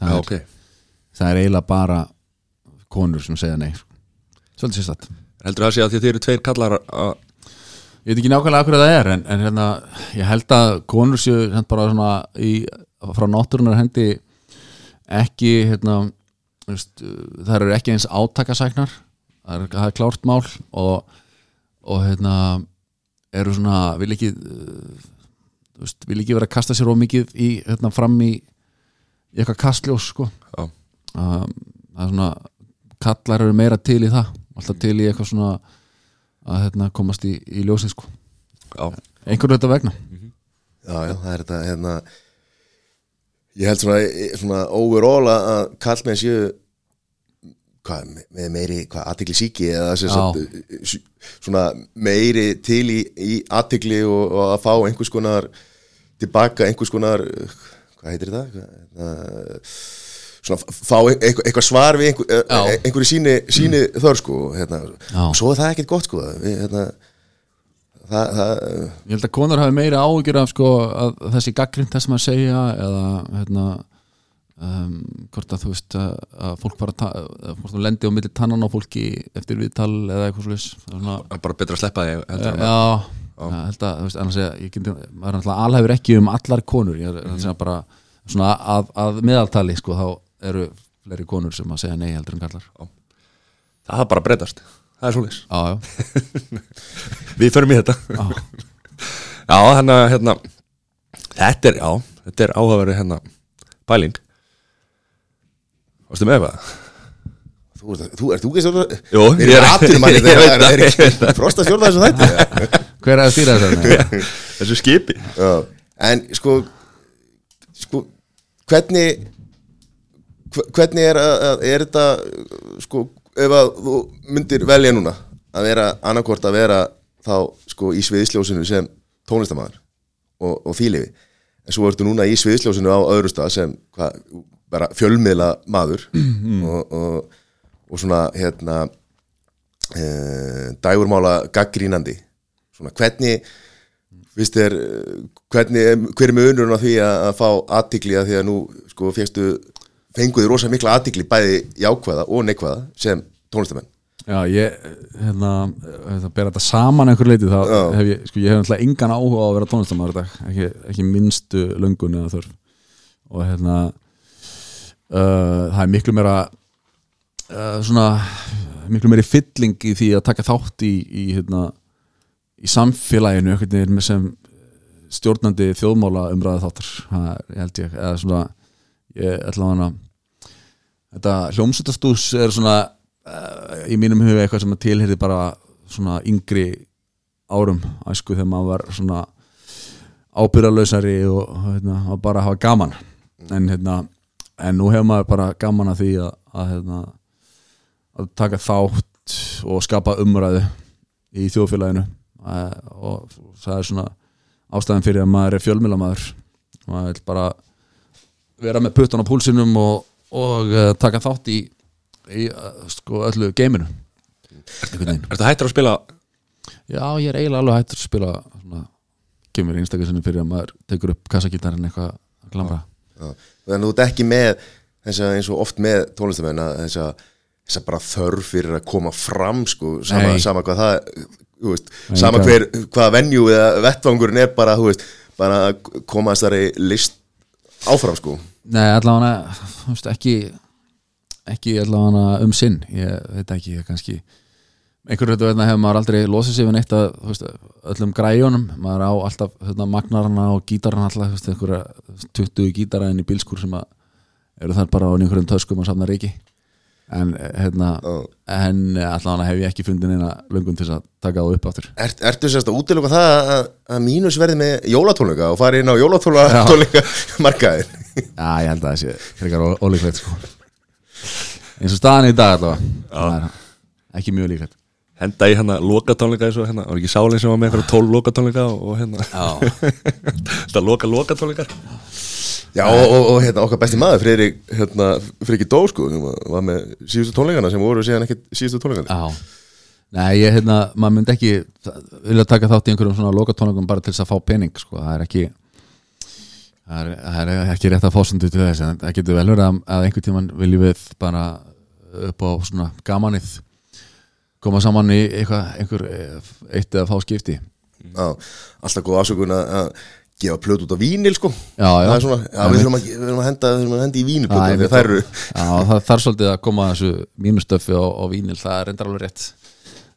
S2: það,
S1: já,
S2: er,
S1: ok
S2: það er eiginlega bara konur sem segja nei sko. svolítið sérstætt
S1: Heldur það að sé að því að þið eru tveir kallar að
S2: Ég veit ekki nákvæmlega hvað það er en, en hérna, ég held að konur séu hérna, bara svona í, frá náttúrunar hendi ekki hérna, það eru ekki eins átakasæknar það er, það er klárt mál og, og hérna eru svona, vil ekki veist, vil ekki vera að kasta sér ómikið í, hérna, fram í, eitthvað kastljós sko. Um, það er svona kallar eru meira til í það alltaf til í eitthvað svona að hérna, komast í, í ljósið sko
S1: Já,
S2: einhverju þetta vegna
S3: Já, já, það er þetta hérna ég held svona, svona overall að að kallmenn séu hvað, með meiri, hvað, aðtikli síki eða sem
S2: Já.
S3: sagt, s- svona meiri til í, í aðtikli og, og að fá einhvers konar tilbaka einhvers konar hvað heitir þetta? Hvað, hérna, svona fá eitthvað, eitthvað svar við einhver,
S2: Já.
S3: e- einhverju síni, síni þörf sko hérna,
S2: Já.
S3: og svo er það ekkert gott sko við, hérna, það, það
S2: ég held að konur hafi meira áhyggjur af sko að þessi gaggrind þess að maður segja eða hérna um, hvort að þú veist að, að fólk bara að fólk lendi á milli tannan á fólki eftir viðtal eða eitthvað
S1: er bara betra að sleppa því heldur en að-
S2: Já, já. held að, þú veist, annars ég, ég geti, maður er náttúrulega alhæfur ekki um allar konur, ég er mm. bara svona að, að meðaltali, sko, þá eru fleiri konur sem að segja nei heldur en kallar
S1: það er bara að breytast. Það er
S2: Já, já,
S1: Við förum í þetta.
S2: Já,
S1: Já, þannig að hérna Þetta er, já, þetta er áhugaverið hérna Pæling. Varstu með eitthvað?
S3: Þú, ert- þú, ert stjórna?
S1: Jú, ég er-
S3: þegar
S1: veit
S3: það
S1: það,
S3: er
S1: veit
S3: ekki frost að stjórna þessu þætti?
S2: Hver er að stýra þess að
S1: Þessu skipi.
S3: Já, en sko sko, hvernig hve- hvernig er að, er þetta sko, ef að þú myndir velja núna að vera annarkvort að vera þá sko í sviðsljósinu sem tónlistamæður og, og þýlifi en svo ertu núna í sviðsljósinu á öðru stað sem hva, bara fjölmiðla maður og, og, og svona hérna e, dægurmála gaggrínandi svona hvernig Vist þér, hvernig, hver er munurinn á því að, að fá aðtikli að því að nú sko fegstu, fenguði rosa mikla aðtikli bæði jákvæða og neikvæða sem tónlistamenn.
S2: Já, ég, hérna, það bera þetta saman einhver leiti, þá hef ég, sko, ég hef náttúrulega engan áhuga á að vera tónlistamæður dag, ekki, ekki minnstu löngun eða þörf. Og hérna uh, það er miklu meira uh, svona miklu meiri fylling í því að taka þátt í, í hérna í samfélaginu einhvern veginn sem stjórnandi þjóðmála umræða þáttar það held ég, eða svona ég ætla hana þetta hljómsutastús er svona uh, í mínum huga eitthvað sem tilherði bara svona yngri árum æsku þegar maður var svona ábyrðarlausari og og bara hafa gaman. En, hérna, en nú hefur maður bara gaman að því að, að, hérna, að taka þátt og skapa umræðu í þjóðfélaginu. Uh, og það er svona ástæðan fyrir að maður er fjölmilamaður maður vil bara vera með puttan á púlsinum og, og uh, taka þátt í, í uh, sko öllu geiminu. Veginn?
S1: Ertu hættur að spila?
S2: Já, ég er eiginlega alveg hættur að spila svona, kemur einstaklega sinni fyrir að maður tekur upp kassagítarinn eitthvað að glamra.
S3: Já. þannig að þú ert ekki með þess að eins og oft með tónlistamenn að þess að þess að bara þörf fyrir að koma fram sko, sama, sama hvað það veist, sama hver, hvaða venju eða vettvangurinn er bara, veist, bara að koma þessari list áfram sko.
S2: Nei, allavega þú veist, ekki ekki allavega um sinn. Ég veit ekki, ég kannski einhverju þetta veitna hefur maður aldrei losið sig við neitt að veist, öllum græjónum maður á alltaf hérna, magnarana og gítarana alltaf, veist, einhverja 20 gítara inn í bílskur sem að eru þar bara á einhverjum töskum að safna reiki en hérna
S3: Já.
S2: en allavega hef ég ekki fundið neina löngun til þess að taka það upp aftur.
S3: Er, Ertu sérst að útiloka það að, að mínus verði með jólatónleika og fari inn á jólatónleika markaðin
S2: Já, ég held að það sé frekar ó- ólíklegt sko. Eins og staðan í dag allavega. Er ekki mjög líklegt.
S1: Henda í hérna lokatónleika eins og hérna, var ekki sálinn sem var með einhverja tól lokatónleika og, og hérna.
S2: Já,
S1: þetta loka lokatónleikar
S3: Já, og, og, og hérna, okkar besti maður, Friðrik hérna, Friðrik Dó, sko, var með síðustu tónleikana sem voru síðan ekki síðustu tónleikana.
S2: Já, nei, ég, hérna, maður myndi ekki vilja taka þátt í einhverjum svona lokatónleikum bara til þess að fá pening, sko, það er ekki það er, það er ekki rétt að fósundu til þess, en það getur vel verið að, að einhvern tímann viljum við bara upp á svona gamanið koma saman í eitthvað, einhver eh, eitt eða fá skipti.
S3: Já, alltaf góð afsökun að gefa plöt út á vínil, sko.
S2: Já, já.
S3: Það er svona, já, við þurfum að, við þurfum að henda, við þurfum að henda í
S2: einmitt.
S3: Það eru,
S2: Já, það þarf svolítið að koma þessu mínustöfi á, á vínil, það er reyndar alveg rétt.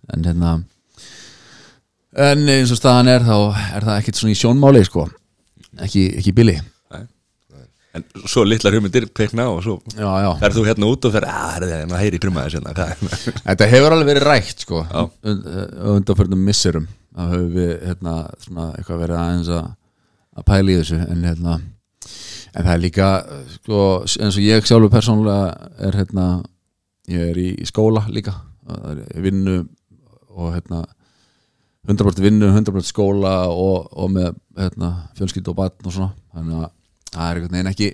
S2: En hérna en eins og staðan er þá er það ekkit svona í sjónmáli sko. Ekki, ekki
S1: Nei. En svo litlar hugmyndir kveikna og svo
S2: Já, já,
S1: ferð þú hérna út og fer að það er að heyri hvað?
S2: Þetta hefur alveg verið rætt sko. Undanförnum misserum að höfum við hérna svona eitthvað verið aðeins að að pæla í þessu en hérna en það er líka sko eins og ég sjálfur persónulega er hérna ég er í, í skóla líka vinnu og hérna 100% vinnu, 100% skóla og, og með hérna, fjölskyldu og batn og svona þannig að það er einhvern veginn ekki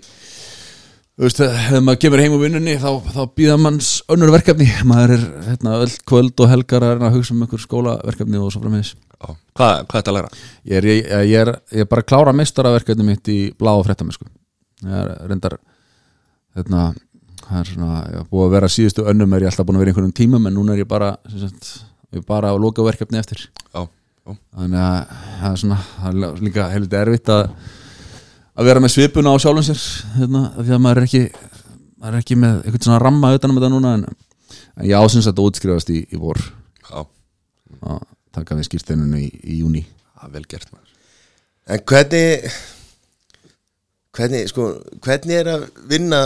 S2: þú veist, þegar maður kemur heim úr vinnunni þá, þá býða manns önnur verkefni maður er hérna, öll kvöld og helgar að að hugsa um einhver skólaverkefni og svo
S1: Já. Hvað, hvað er þetta að læra?
S2: ég er, ég, ég, er, ég er bara að klára meistaraverkefni mitt í blá og fréttamennsku ég er reyndar hérna, það er svona, ég er búið að vera síðustu önnum er ég alltaf búin að vera í einhvernum tímum en núna er ég bara sagt, ég er bara að loka verkefni eftir.
S1: Já, já,
S2: þannig að það er svona það er líka heldur erfitt að að vera með svipuna á sjálfum sér hérna, því að maður er ekki maður er ekki með eitthvað svona ramma utan um þetta núna en, en ég ásins að þetta útskrifast í, í vor.
S1: Já,
S2: taka við skýrsteinunni í, í júni
S1: það er vel gert maður.
S3: En hvernig hvernig, sko, hvernig er að vinna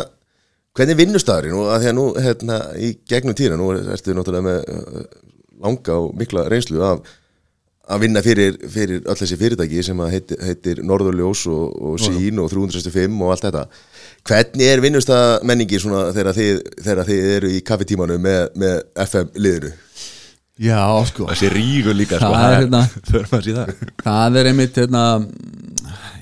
S3: hvernig er vinnustæðurinn og að því að nú, hérna, í gegnum tíðina nú er- ertu náttúrulega með uh, langa og mikla reynslu af að vinna fyrir, fyrir öll þessi fyrirtæki sem heitir, heitir Norðurljós og, og Sín og 365 og allt þetta. Hvernig er vinnustæðamenningin svona þegar þið, þið eru í kaffetímanu með, með FM liðinu
S2: Já, sko.
S1: Þessi rígur líka, sko,
S2: Það er hérna-
S1: Förum að síða
S2: Það. Er einmitt hérna,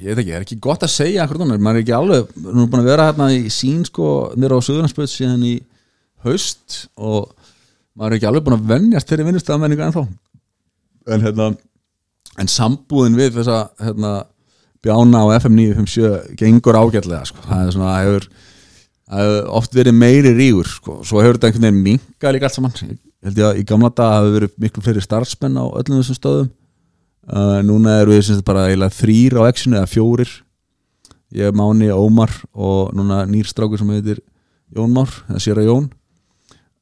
S2: ég veit ekki, er ekki gott að segja akkur þannig, maður er ekki alveg nú er búin að vera hérna í sín sko nýra á Suðurlandsböð síðan í haust og maður er ekki alveg búin að venjast fyrir vinnustafamenningu ennþá. En hérna en sambúðin við þessa hérna, bjána á FM 957 gengur ágætlega sko, það er svona það hefur, það hefur oft verið meiri rígur sko, svo hefur þetta einhvern veginn minka líka allt saman, held ég að í gamla dag hafi verið miklu fleiri starfsmenn á öllum þessum stöðum. Uh, núna eru við sem sagt bara eiginlega þrýr á exinu eða fjórir. Ég er Máni Ómar og núna nýr strákur sem heitir Jón Már, eða sér að Jón.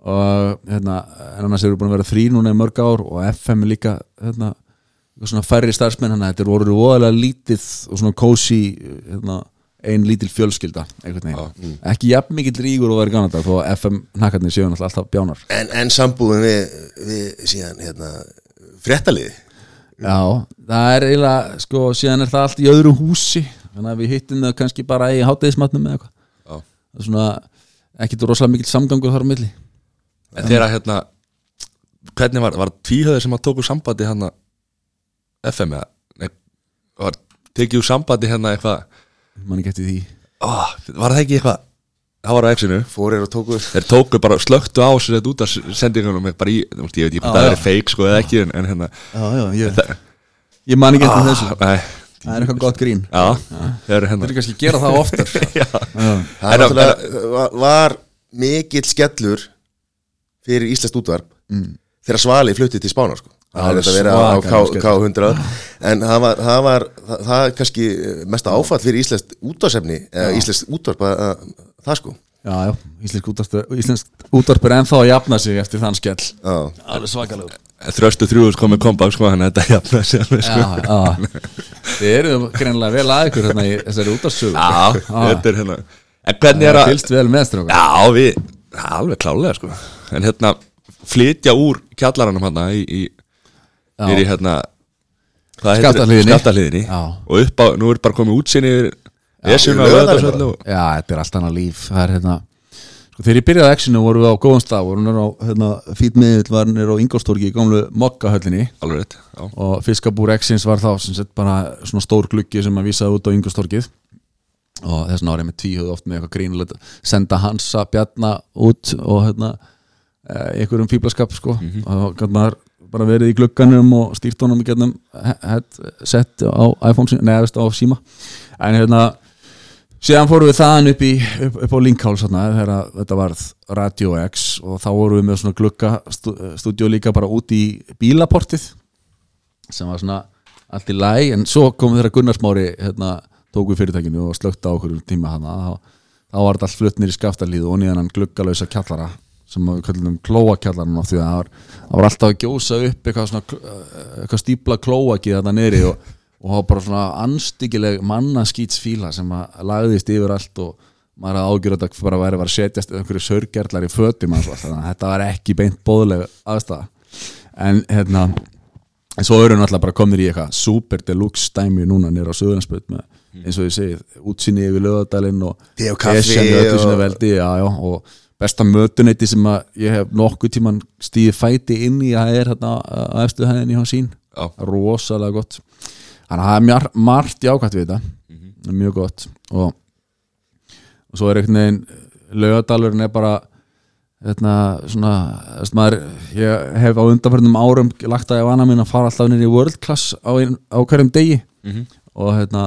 S2: Og hérna en annars eru búin að vera þrýr núna í mörg ár og FM er líka hérna, svona færri starfsmenn hann þetta er voru voðalega lítið og svona kósi hérna, ein lítil fjölskylda einhvern veginn, ekki jafn mikill rígur og verið ganað þó að FM nakkarnir séu náttúrulega alltaf bjánar.
S3: En, en sambúðin við, við síðan hérna, fréttaliði?
S2: Já, það er eiginlega sko, síðan er það allt í öðru húsi þannig að við hittum það kannski bara í hátæðismatnum eða eitthvað.
S1: Já.
S2: það er svona ekkit rosalega mikill samgangur þar á milli.
S1: En þegar hérna Hvernig var, var tvíhöður sem að tóku sambandi hérna FM eða Nei, var tekið úr sambandi hérna eitthvað
S2: mann ekki eftir því.
S1: Ó, Var það ekki eitthvað Það var á exinu
S3: fórir og tóku
S1: Þeir tóku bara, slöktu á sér þetta út af sendingunum bara í, þú veist, ég veit ekki hvað það er feik sko eða ekki en, en hérna
S2: Já, já, ég, man ekki eftir þessu.
S1: Nei,
S2: Það er eitthvað gott grín.
S1: Já, þeir eru
S2: Það
S1: hérna
S2: er kannski að gera það oftar.
S1: Já,
S3: það var, var mikill skellur fyrir Íslands útvarp þegar Svali fluttið til Spánar sko. Það
S2: Alveg
S3: er þetta verið á K,
S2: svakalegur skellur.
S3: K100 en það var, það var það, það er kannski mesta áfall fyrir Íslands útvarsefni eða Íslands útvarp að, að, það sko.
S2: Já, já, íslensk útvarp, er ennþá að jafna sig eftir þann skell.
S3: Já.
S2: Alveg svakalegur.
S1: Þröstu þrjúðus komið kompák sko Þannig að þetta jafna sig alveg sko.
S2: Já, já. Þið eru greinilega vel að ykkur hérna í þessari útvarpsögu
S1: Já, þetta er hérna. En hvernig er að
S2: fylgst vel með stróka
S1: Já, við, alveg klálega sko. En hérna, flytja úr kjallaranum hérna í, Fyrir hérna
S2: Já.
S1: Og upp á, nú er bara komið útsinni Esjuna og og-
S2: Já, þetta er allt annað líf. Það er hérna sko, Þegar ég byrjaði Exinu vorum við á góðum stað vorum við á hérna, fýt miðill var nýr á Ingolstorgi í gamlu mokkahöllinni
S1: Alveg
S2: og fiskabúr Exins var þá sem sett bara svona stór gluggi sem að vísaði út á Ingolstorgið og þess vegna var ég með tvíhjóð oft með eitthvað grínulegt senda Hansa Bjarna út og hérna eh, einhverjum fíblaskap sko. Og þá gæti maður bara verið í glugganum og stýrt honum í getnum headset á iPhone veist, á síma en hérna síðan fórum við þaðan upp, í, upp, upp á Linkháls þegar þetta varð Radio X og þá vorum við með svona glugga stúdíu líka bara út í bílaportið sem var svona allt í læg en svo kom þeirra Gunnarsmári hérna, tók við fyrirtækinu og slögt á okkur um tíma hana þá, þá var þetta allt fluttnir í skaftalíð og nýðan hann gluggalösa kjallara sem við kallum klóakjallaran af því að það var, það var alltaf að gjósa upp eitthvað, svona, eitthvað stípla klóakið þetta neyri og, og það var bara svona anstíkileg mannaskýtsfíla sem að lagðist yfir allt og maður að ágjur að þetta bara væri að setjast einhverju sörgerlar í fötum hans, þannig að þetta var ekki beint bóðleg aðstæða en hérna en svo eru náttúrulega bara komnir í eitthvað super deluxe stæmi núna nýra á Suðurlandsbyrð með eins og ég segi, útsinni yfir lögadalinn og
S3: og
S2: Esjan í öllu
S3: og-
S2: sinni veldi, já, já, og besta mötuneyti sem að ég hef nokkuð tíman stíði fæti inn í að það er hérna að efstu hæðinni hjá sín
S1: Já.
S2: rosalega gott. Þannig að það er mjar, margt jákvæmt við þetta. Það er mjög gott. Og, og svo er einhvern veginn laugadalurinn er bara hérna svona maður, ég hef á undanförnum árum lagt að ég vana minn að fara alltaf í world class á, ein, á hverjum degi.
S1: Mhm.
S2: og hérna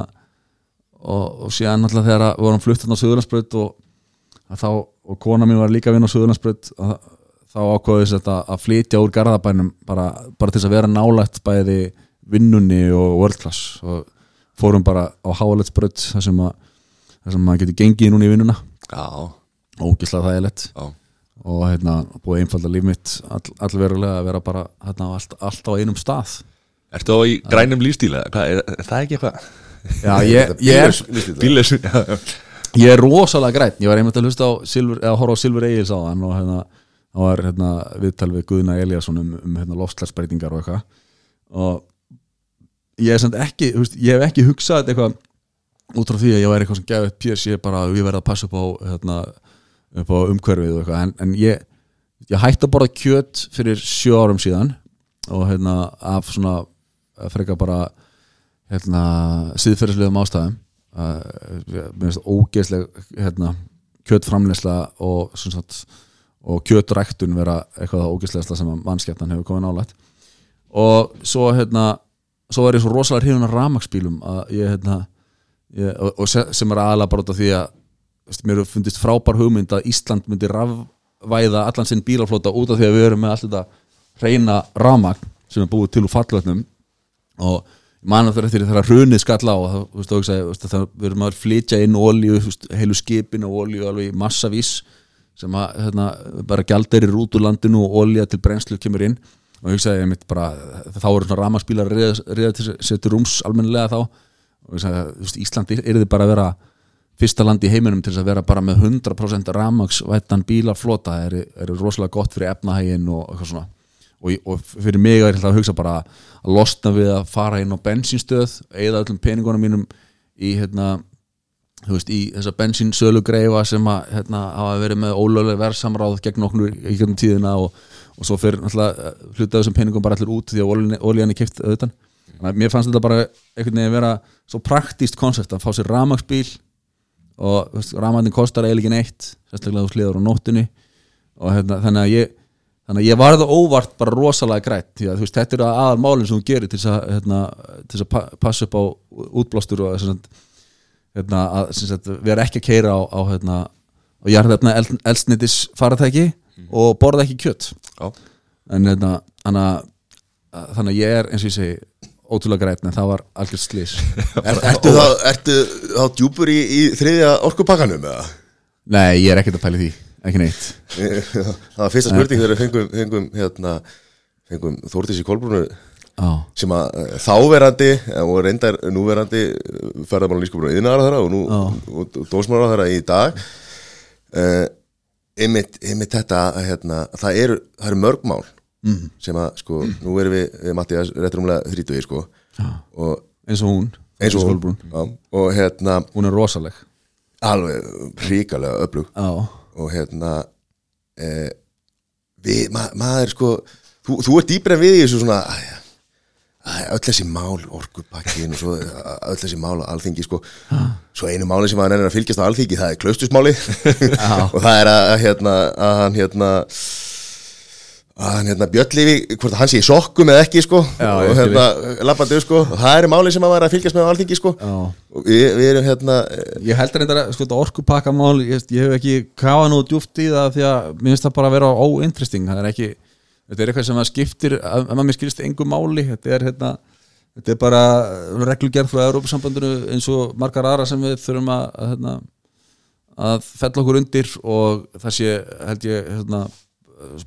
S2: og, og síðan alltaf þegar við vorum fluttan á Suðurlandsbraut og, þá, og kona mín var líka að vinna á Suðurlandsbraut að, þá ákveðis þetta að flytja úr garðabænum bara, bara til þess að vera nálægt bæði vinnunni og world class. Og fórum bara á Háaletsbraut þar sem að þar sem maður getur gengið núna í vinnuna.
S1: Já,
S2: ógislega þægilegt.
S1: Já.
S2: Og hérna búið einfalda líf mitt all, allverulega að vera bara hérna, allt, allt á einum stað.
S1: Ertu á í grænum lífstíla? Hvað, er, er það ekki eitthvað?
S2: Já, ég, ég, er,
S1: Bílis já, já.
S2: Ég er rosalega græn ég var einmitt að hlusta á Silfur, eða horfa á Silfur Egils á hann og hérna, það var hérna, viðtal við Guðna Eliasson um, um hérna, loftslagsbreytingar og eitthvað. Og ég er samt ekki þú veist, ég hef ekki hugsað eitthvað út frá því að ég væri eitthvað sem gefið PS ég bara, ég verði að passa upp á hérna, upp á umhverfið og eitthvað. En, en ég, ég hætti að borða kjöt fyrir sjö árum síðan og hérna af svona frekar bara hérna síðferðislegum ástæðum uh, ógeðsleg hérna, kjötframleysla og, og kjötræktun vera eitthvað ógeðslegasta sem að mannskjættan hefur komið nálægt. Og svo hérna svo er ég svo rosalega hrifun að ég hérna og, og se- sem er aðalega bara út af því að veist, mér hefur fundist frábær hugmynd að Ísland myndi rafvæða allan sinn bílaflóta út af því að við erum með allt þetta reyna ramagn sem er búið til úr fallvötnum. Og ég man að fyrir þegar hrunið skall á þú veist, það við erum að flytja inn veist, heilu skipin og olíu alveg í massavís sem að hérna, bara gjaldir út úr landinu og olíu til brennslu kemur inn. Og ég hugsaði einmitt bara þá eru svona ramaspílar reyða til setur rúms almennilega þá. Og ég sagði, þú veist, Íslandi er þið bara að vera fyrsta land í heiminum til þess að vera bara með 100% ramagsvættan bílaflota. Er, er rosalega gott fyrir efnahægin og eitthvað svona og, og fyrir mig er þetta að hugsa bara að losna við að fara inn á bensinstöð eða öllum peningunum mínum í hérna veist, í þessa bensinsölu greifa sem að hérna, hafa verið með ólöglega verðsamráð gegn okkur í gegnum tíðina og, og svo fyrir náttúrulega eh, hluta af þessum peningum bara allir út því að olían er kipt auðvitað. Þannig að mér fannst þetta bara einhvern veginn vera svo praktíst konsept að fá sér ramagsbíl og ramagnin kostar eiginlega neitt sérstaklega þú sliður á nóttunni. Og hérna, þannig að ég þannig að ég var það óvart bara rosalega grætt því að veist, þetta eru aðal málinn sem þú gerir til þess að, hérna, til að pa passa upp á útblástur og hérna, að sem sagt, vera ekki að keira á, á, hérna, á jarðefna eld, eldsneitis faratæki og borða ekki kjött
S1: Já.
S2: en hérna, þannig að þannig að ég er eins og ég segi ótrúlega grætt en það var algjörð slís
S3: er, ertu, þá, ertu þá djúpur í, í þriðja orkupakkanum eða?
S2: nei, ég er ekkert að pæla í því, ekki neitt.
S3: Það var fyrsta spurning þegar við fengum, fengum, hérna, fengum Þórdís í Kolbrúnu
S2: á,
S3: sem að eh, þáverandi eh, og reyndar núverandi ferðarmála lískupur og yðnaðar þeirra og nú
S2: Já.
S3: og dósmála þeirra í dag. Uh, einmitt, einmitt þetta hérna, að það eru, það eru mörg mál
S2: Mhm.
S3: sem að sko, nú erum við, við Mattias réttrumlega þrítugir sko.
S2: Já.
S3: og
S2: eins og hún
S3: eins og hún. Já, og hérna
S2: hún er rosaleg.
S3: Alveg ríkalega öflug.
S2: Á,
S3: og hérna eh, við, ma maður sko þú, þú ert dýpir en við í þessu svona æ, öll þessi mál orkupakkin og svo öll þessi mál á alþingi sko. Svo einu máli sem hann er að fylgjast á alþýki það er klaustusmáli og það er að, að, hérna, að hann hérna að hérna Björnlifi, hvort hann sé í sokkum eða ekki sko
S2: Já,
S3: og hérna lappandi sko og það er máli sem hann var að fylgjast með á alþýki sko.
S2: Já.
S3: og við, erum hérna
S2: Ég heldur að sko, þetta orkupakkamál ég, ég hef ekki kafað nú djúpt í það því að mér finnst það bara að vera óinteresting. Það er ekki, þetta er eitthvað sem að skiptir ef ef maður mér skilst engu máli. Þetta er hérna þetta er bara reglugerð frá Európa-sambandinu eins og margar aðra sem við þurfum að, að, hérna, að fella okkur undir og það sé held ég hérna,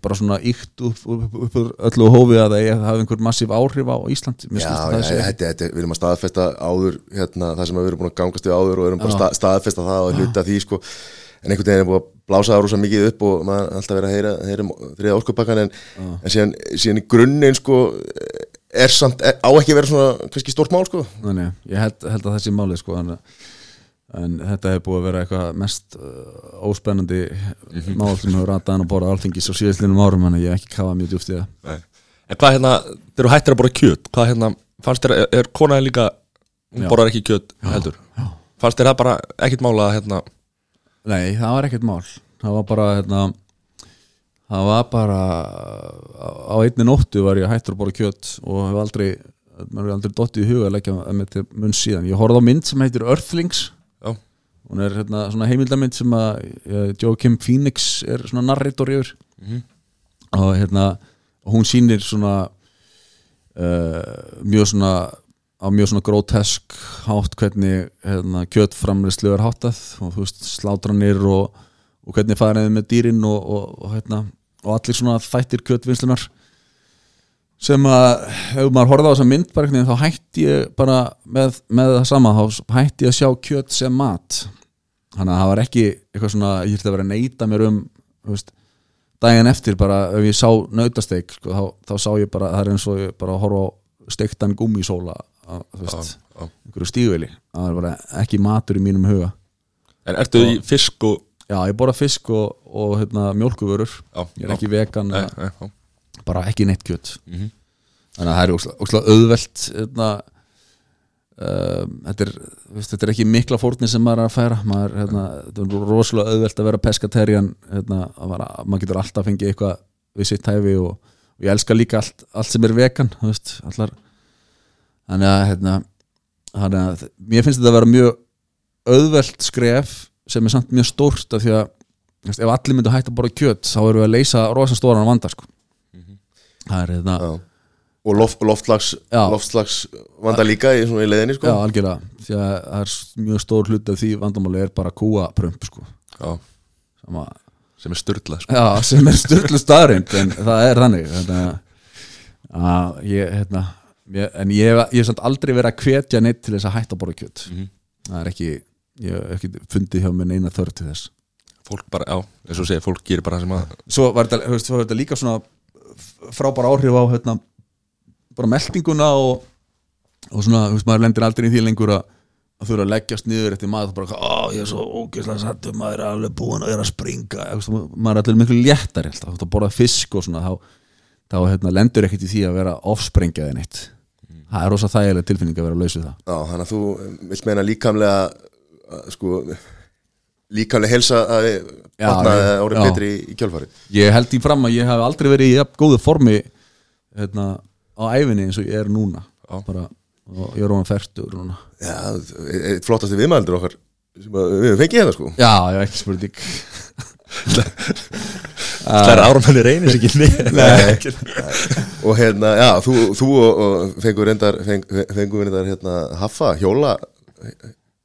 S2: bara svona ykt upp, upp, upp úr öllu hófi að það að hafa einhver massíf áhrif á Ísland
S3: Já,
S2: að
S3: já,
S2: sé
S3: þetta, þetta, við erum að staðfesta áður hérna, það sem við erum búin að gangast við áður og erum bara
S2: Já.
S3: stað, staðfesta það og hluta því sko. en einhvern veginn er búin að blása það rosa mikið upp og maður er alltaf verið að heyra, heyra um þriða orkupakkan en, en síðan, síðan í grunninn sko, er samt, er, á ekki að vera svona kannski stórt mál sko.
S2: Þannig, ég held, held að það sé málið sko, en, en þetta hefur búið að vera eitthvað mest uh, óspennandi mál sem hefur rataðan að borða alþingis á síðastlinum árum en ég hef ekki kafað mjög djúft í það
S1: Nei. En hvað hérna, þeir eru hættir að borða kjöt Hvað hérna, fannst þér, er, er konaði líka Hún
S2: Já.
S1: borðar ekki kjöt heldur
S2: já.
S1: Fannst þér það bara ekkit mála að hérna
S2: Nei, það var ekkert mál það var bara hérna, það var bara á einni nóttu var ég hættur að borða kjöt og hef aldrei maður er aldrei dottið í huga að leggja með til munn síðan ég horfði á mynd sem heitir Earthlings
S1: Já,
S2: hún er hérna, svona heimildamynd sem að uh, Joaquin Phoenix er svona narrator yfir
S1: Mhm.
S2: og hérna hún sýnir svona uh, mjög svona á mjög svona grótesk hátt hvernig hérna, kjötframleyslu er háttað og þú veist slátranir og, og hvernig faraðið með dýrin og, og, og, hérna, og allir svona þættir kjötvinnslunar sem að ef maður horfði á þessa mynd bara, einhvern veginn, þá hætti ég bara með, með það sama, þá hætti ég að sjá kjöt sem mat þannig að það var ekki eitthvað svona, ég þurfti að vera að neyta mér um þú veist, daginn eftir bara ef ég sá nautasteik sko, þá, þá sá ég bara, það er eins og ég bara að horfa á steiktan gúmmísóla að, þú veist,
S1: já, já.
S2: einhverju stígvili það er bara ekki matur í mínum huga.
S1: En ertu í fisk og
S2: já, ég borða fisk og, og hérna, mjólkuvörur
S1: Já,
S2: ég er ekki vegan
S1: Nei, nei,
S2: bara ekki neitt kjöt.
S1: Mhm.
S2: þannig að það er ósla, ósla auðvelt hérna, um, þetta, er, veist, þetta er ekki mikla fórnir sem maður er að færa maður, hérna, þetta er rosalega auðvelt að vera peskaterjan hérna, maður getur alltaf að fengið eitthvað við sitt hæfi og, og ég elska líka allt, allt sem er vegan veist, þannig að, hérna, mér finnst þetta að vera mjög auðvelt skref sem er samt mjög stórt af því að veist, ef allir myndu hægt að borða kjöt þá erum við að leysa rosa stóran vanda sko. það er hérna
S3: Já. Og loft, loftslags,
S2: Já.
S3: loftslags vanda líka í, í leiðinni sko.
S2: Já, algjörlega, því að það er mjög stór hlut af því vandamáli er bara kúaprömp sko.
S1: já,
S2: Sama,
S1: sem er styrla sko.
S2: já, sem er styrlu staðrind en það er þannig þannig að, að ég, hérna ég, en ég hef samt aldrei verið að hvetja neitt til þess að hætta að borða kjöt
S1: Mhm.
S2: það er ekki, ég hef ekki fundið hjá mér neina þörf til þess
S1: Fólk bara, já, eins og segir, fólk gerir bara það sem að
S2: svo var þetta, svo var þetta líka svona frábæra áhrif á hérna, bara meldinguna og, og svona, þú veist, maður lendir aldrei í því lengur að að þurfa að leggjast niður eftir maður bara, ó, ég er svo ógeðslega sattur maður er alveg búin að vera að springa. Þú veist, maður er allir miklu alltaf, þú veist, að borða fisk og svona þá, þá hérna, lendur ekkert í því að vera offsprengjað en eitt. Það er rosa þægileg tilfinning að vera að lausu það.
S3: Já, þannig að þú vilt meina líkamlega sko líkamlega helsa að
S2: Já,
S3: batna
S2: já,
S3: orðið
S2: já.
S3: betri í, kjölfari
S2: ég held í fram að ég hef aldrei verið í góðu formi hérna, á æfinni eins og ég er núna. Bara, og ég er ofan færtur núna.
S3: Já, eitt flottasti viðmældur okkar sem að við fengið hérna sko.
S2: Já, ég hef ekki spurning.
S1: Það er áramenni reynir ekki Nei,
S3: og hérna, já, þú, þú og, og fengur reyndar feng, fengur reyndar hérna haffa, hjóla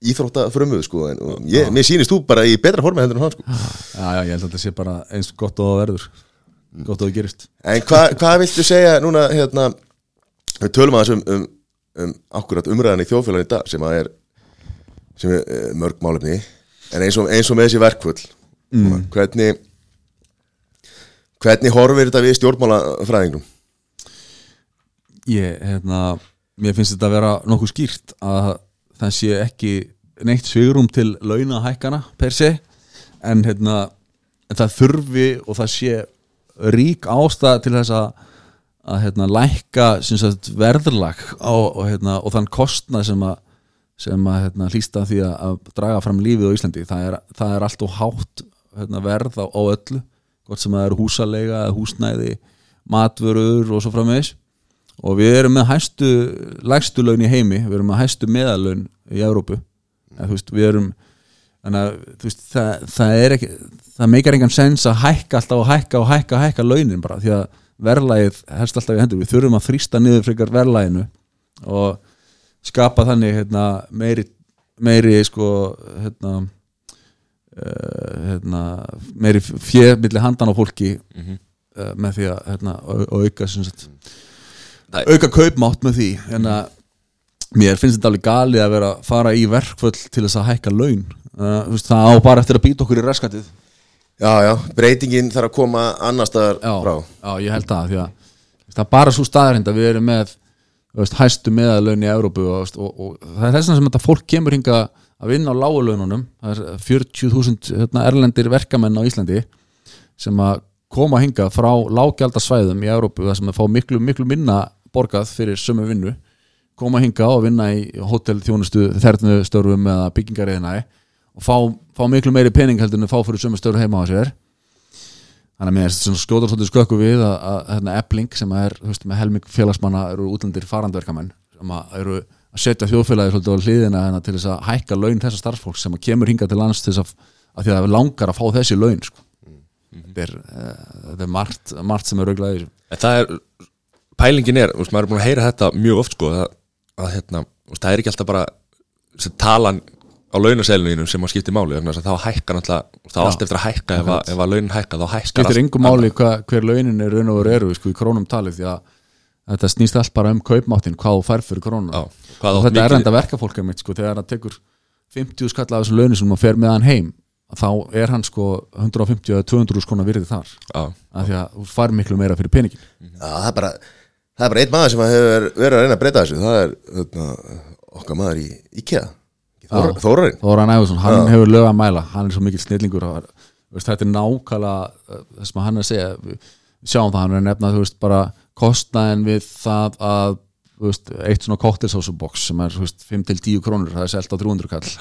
S3: íþrótta frömmuð sko en ég, mér sýnist þú bara í betra formi hendur en hann sko.
S2: Já, já, ég held að þetta sé bara eins gott og verður. Gott og það gerist.
S3: En hvað hva viltu segja núna hérna, við tölum aðeins um, um, um akkurat umræðan í þjóðfélagin í dag sem að er sem er eh, mörg málefni en eins og, eins og með þessi verkfull mm. hvernig hvernig horfir þetta við stjórnmálafræðingum?
S2: ég, hérna, mér finnst þetta að vera nokkuð skýrt að það sé ekki neitt svigrum til launahækana per se en hérna en það þurfi og það sé rík ástæða til þess að að hérna lækka sagt, verðlag á, og, hérna, og þann kostnað sem að sem að hérna, hlýsta því að, að draga fram lífið á Íslandi. Það er, það er allt og hátt hérna, verð á, á öllu gott sem það eru húsalega, húsnæði matvörur og svo framvegis. Og við erum með hæstu lægstu laun í heimi, við erum með hæstu meðalaun í Európu við erum að veist, það, það ekki það meikar engan sens að hækka alltaf og hækka og hækka hækka launin bara því að verðlægið helst alltaf í hendur. Við þurfum að þrýsta niður frekar verðlæginu og skapa þannig hérna, meiri, meiri sko hérna, uh, hérna meiri fjö milli handan á fólki
S1: Mhm.
S2: uh, með því að hérna, au- auka sagt, auka kaupmátt með því. En að mér finnst þetta alveg galið að vera að fara í verkföll til þess að hækka laun. Uh, það á bara eftir að býta okkur í raskatið
S3: Já, já, breytingin þarf að koma annar staðar
S2: já,
S3: frá.
S2: já, ég held það því að það er bara svo staðarind að við erum með veist, hæstu meðalaun í Európu og, og, og það er þess vegna sem þetta fólk kemur hinga að vinna á lágulaununum það er 40.000 hérna, erlendir verkamenn á Íslandi sem að koma hinga frá lágjaldasvæðum í Európu þar sem að fá miklu, miklu minna borgað fyrir sömu vinnu koma hinga og vinna í hótel þjónustu þernustörfum eða byggingariðinæ og fá, fá miklu meiri pening heldur en að fá fyrir sömu störf heima á sér. Þannig að mér er svona skjóðar svolítið skökku við að, að, að hérna, Ebling sem er þú veist, með helming félagsmanna eru útlendir farandverkamenn sem að eru að setja þjóðfélagi svolítið á hliðina hérna, til þess að hækka laun þessa starfsfólk sem kemur hinga til lands til þess að, að því að það er langar að fá þessi laun sko. þetta, er, uh, er margt, margt sem er rauglaði
S1: það er, pælingin er, veist, maður er búin að heyra þetta mjög oft sko, að, að hérna, það er ekki alltaf bara talan á launaseilinu sem að skipti máli, þannig að þá hækka náttúrulega, þá allt eftir að hækka ef, að, ef að launin hækka, þá hækkar
S2: skiptir
S1: allt
S2: yngu máli hva, hver launin er raun og veru eru sko, í krónum talið því að þetta snýst allt bara um kaupmáttin hvað þú fær fyrir krónum og þetta er
S1: mikið-
S2: enda verkafólk einmitt, sko, þegar það tekur 50 skall af þessu launi sem maður fer með hann heim þá er hann sko 150 eða 200 skona virði þar.
S1: Já,
S2: af því að þú fær miklu meira fyrir peningin
S3: það er bara Það er bara einn maður sem hefur verið að reyna að breyta þessu Það er hérna, okkar maður í IKEA Þór,
S2: Já.
S3: Þórarinn
S2: Þóra Næfusson, hann
S3: Já.
S2: hefur lög að mæla hann er svo mikill snillingur veist, þetta er nákvæmlega uh, það sem hann er að segja við sjáum það, hann er að nefna þú veist, bara kostnaðin við það að veist, eitt svona cocktailsósubox sem er þú veist, 5-10 krónur, það er selt á 300 kall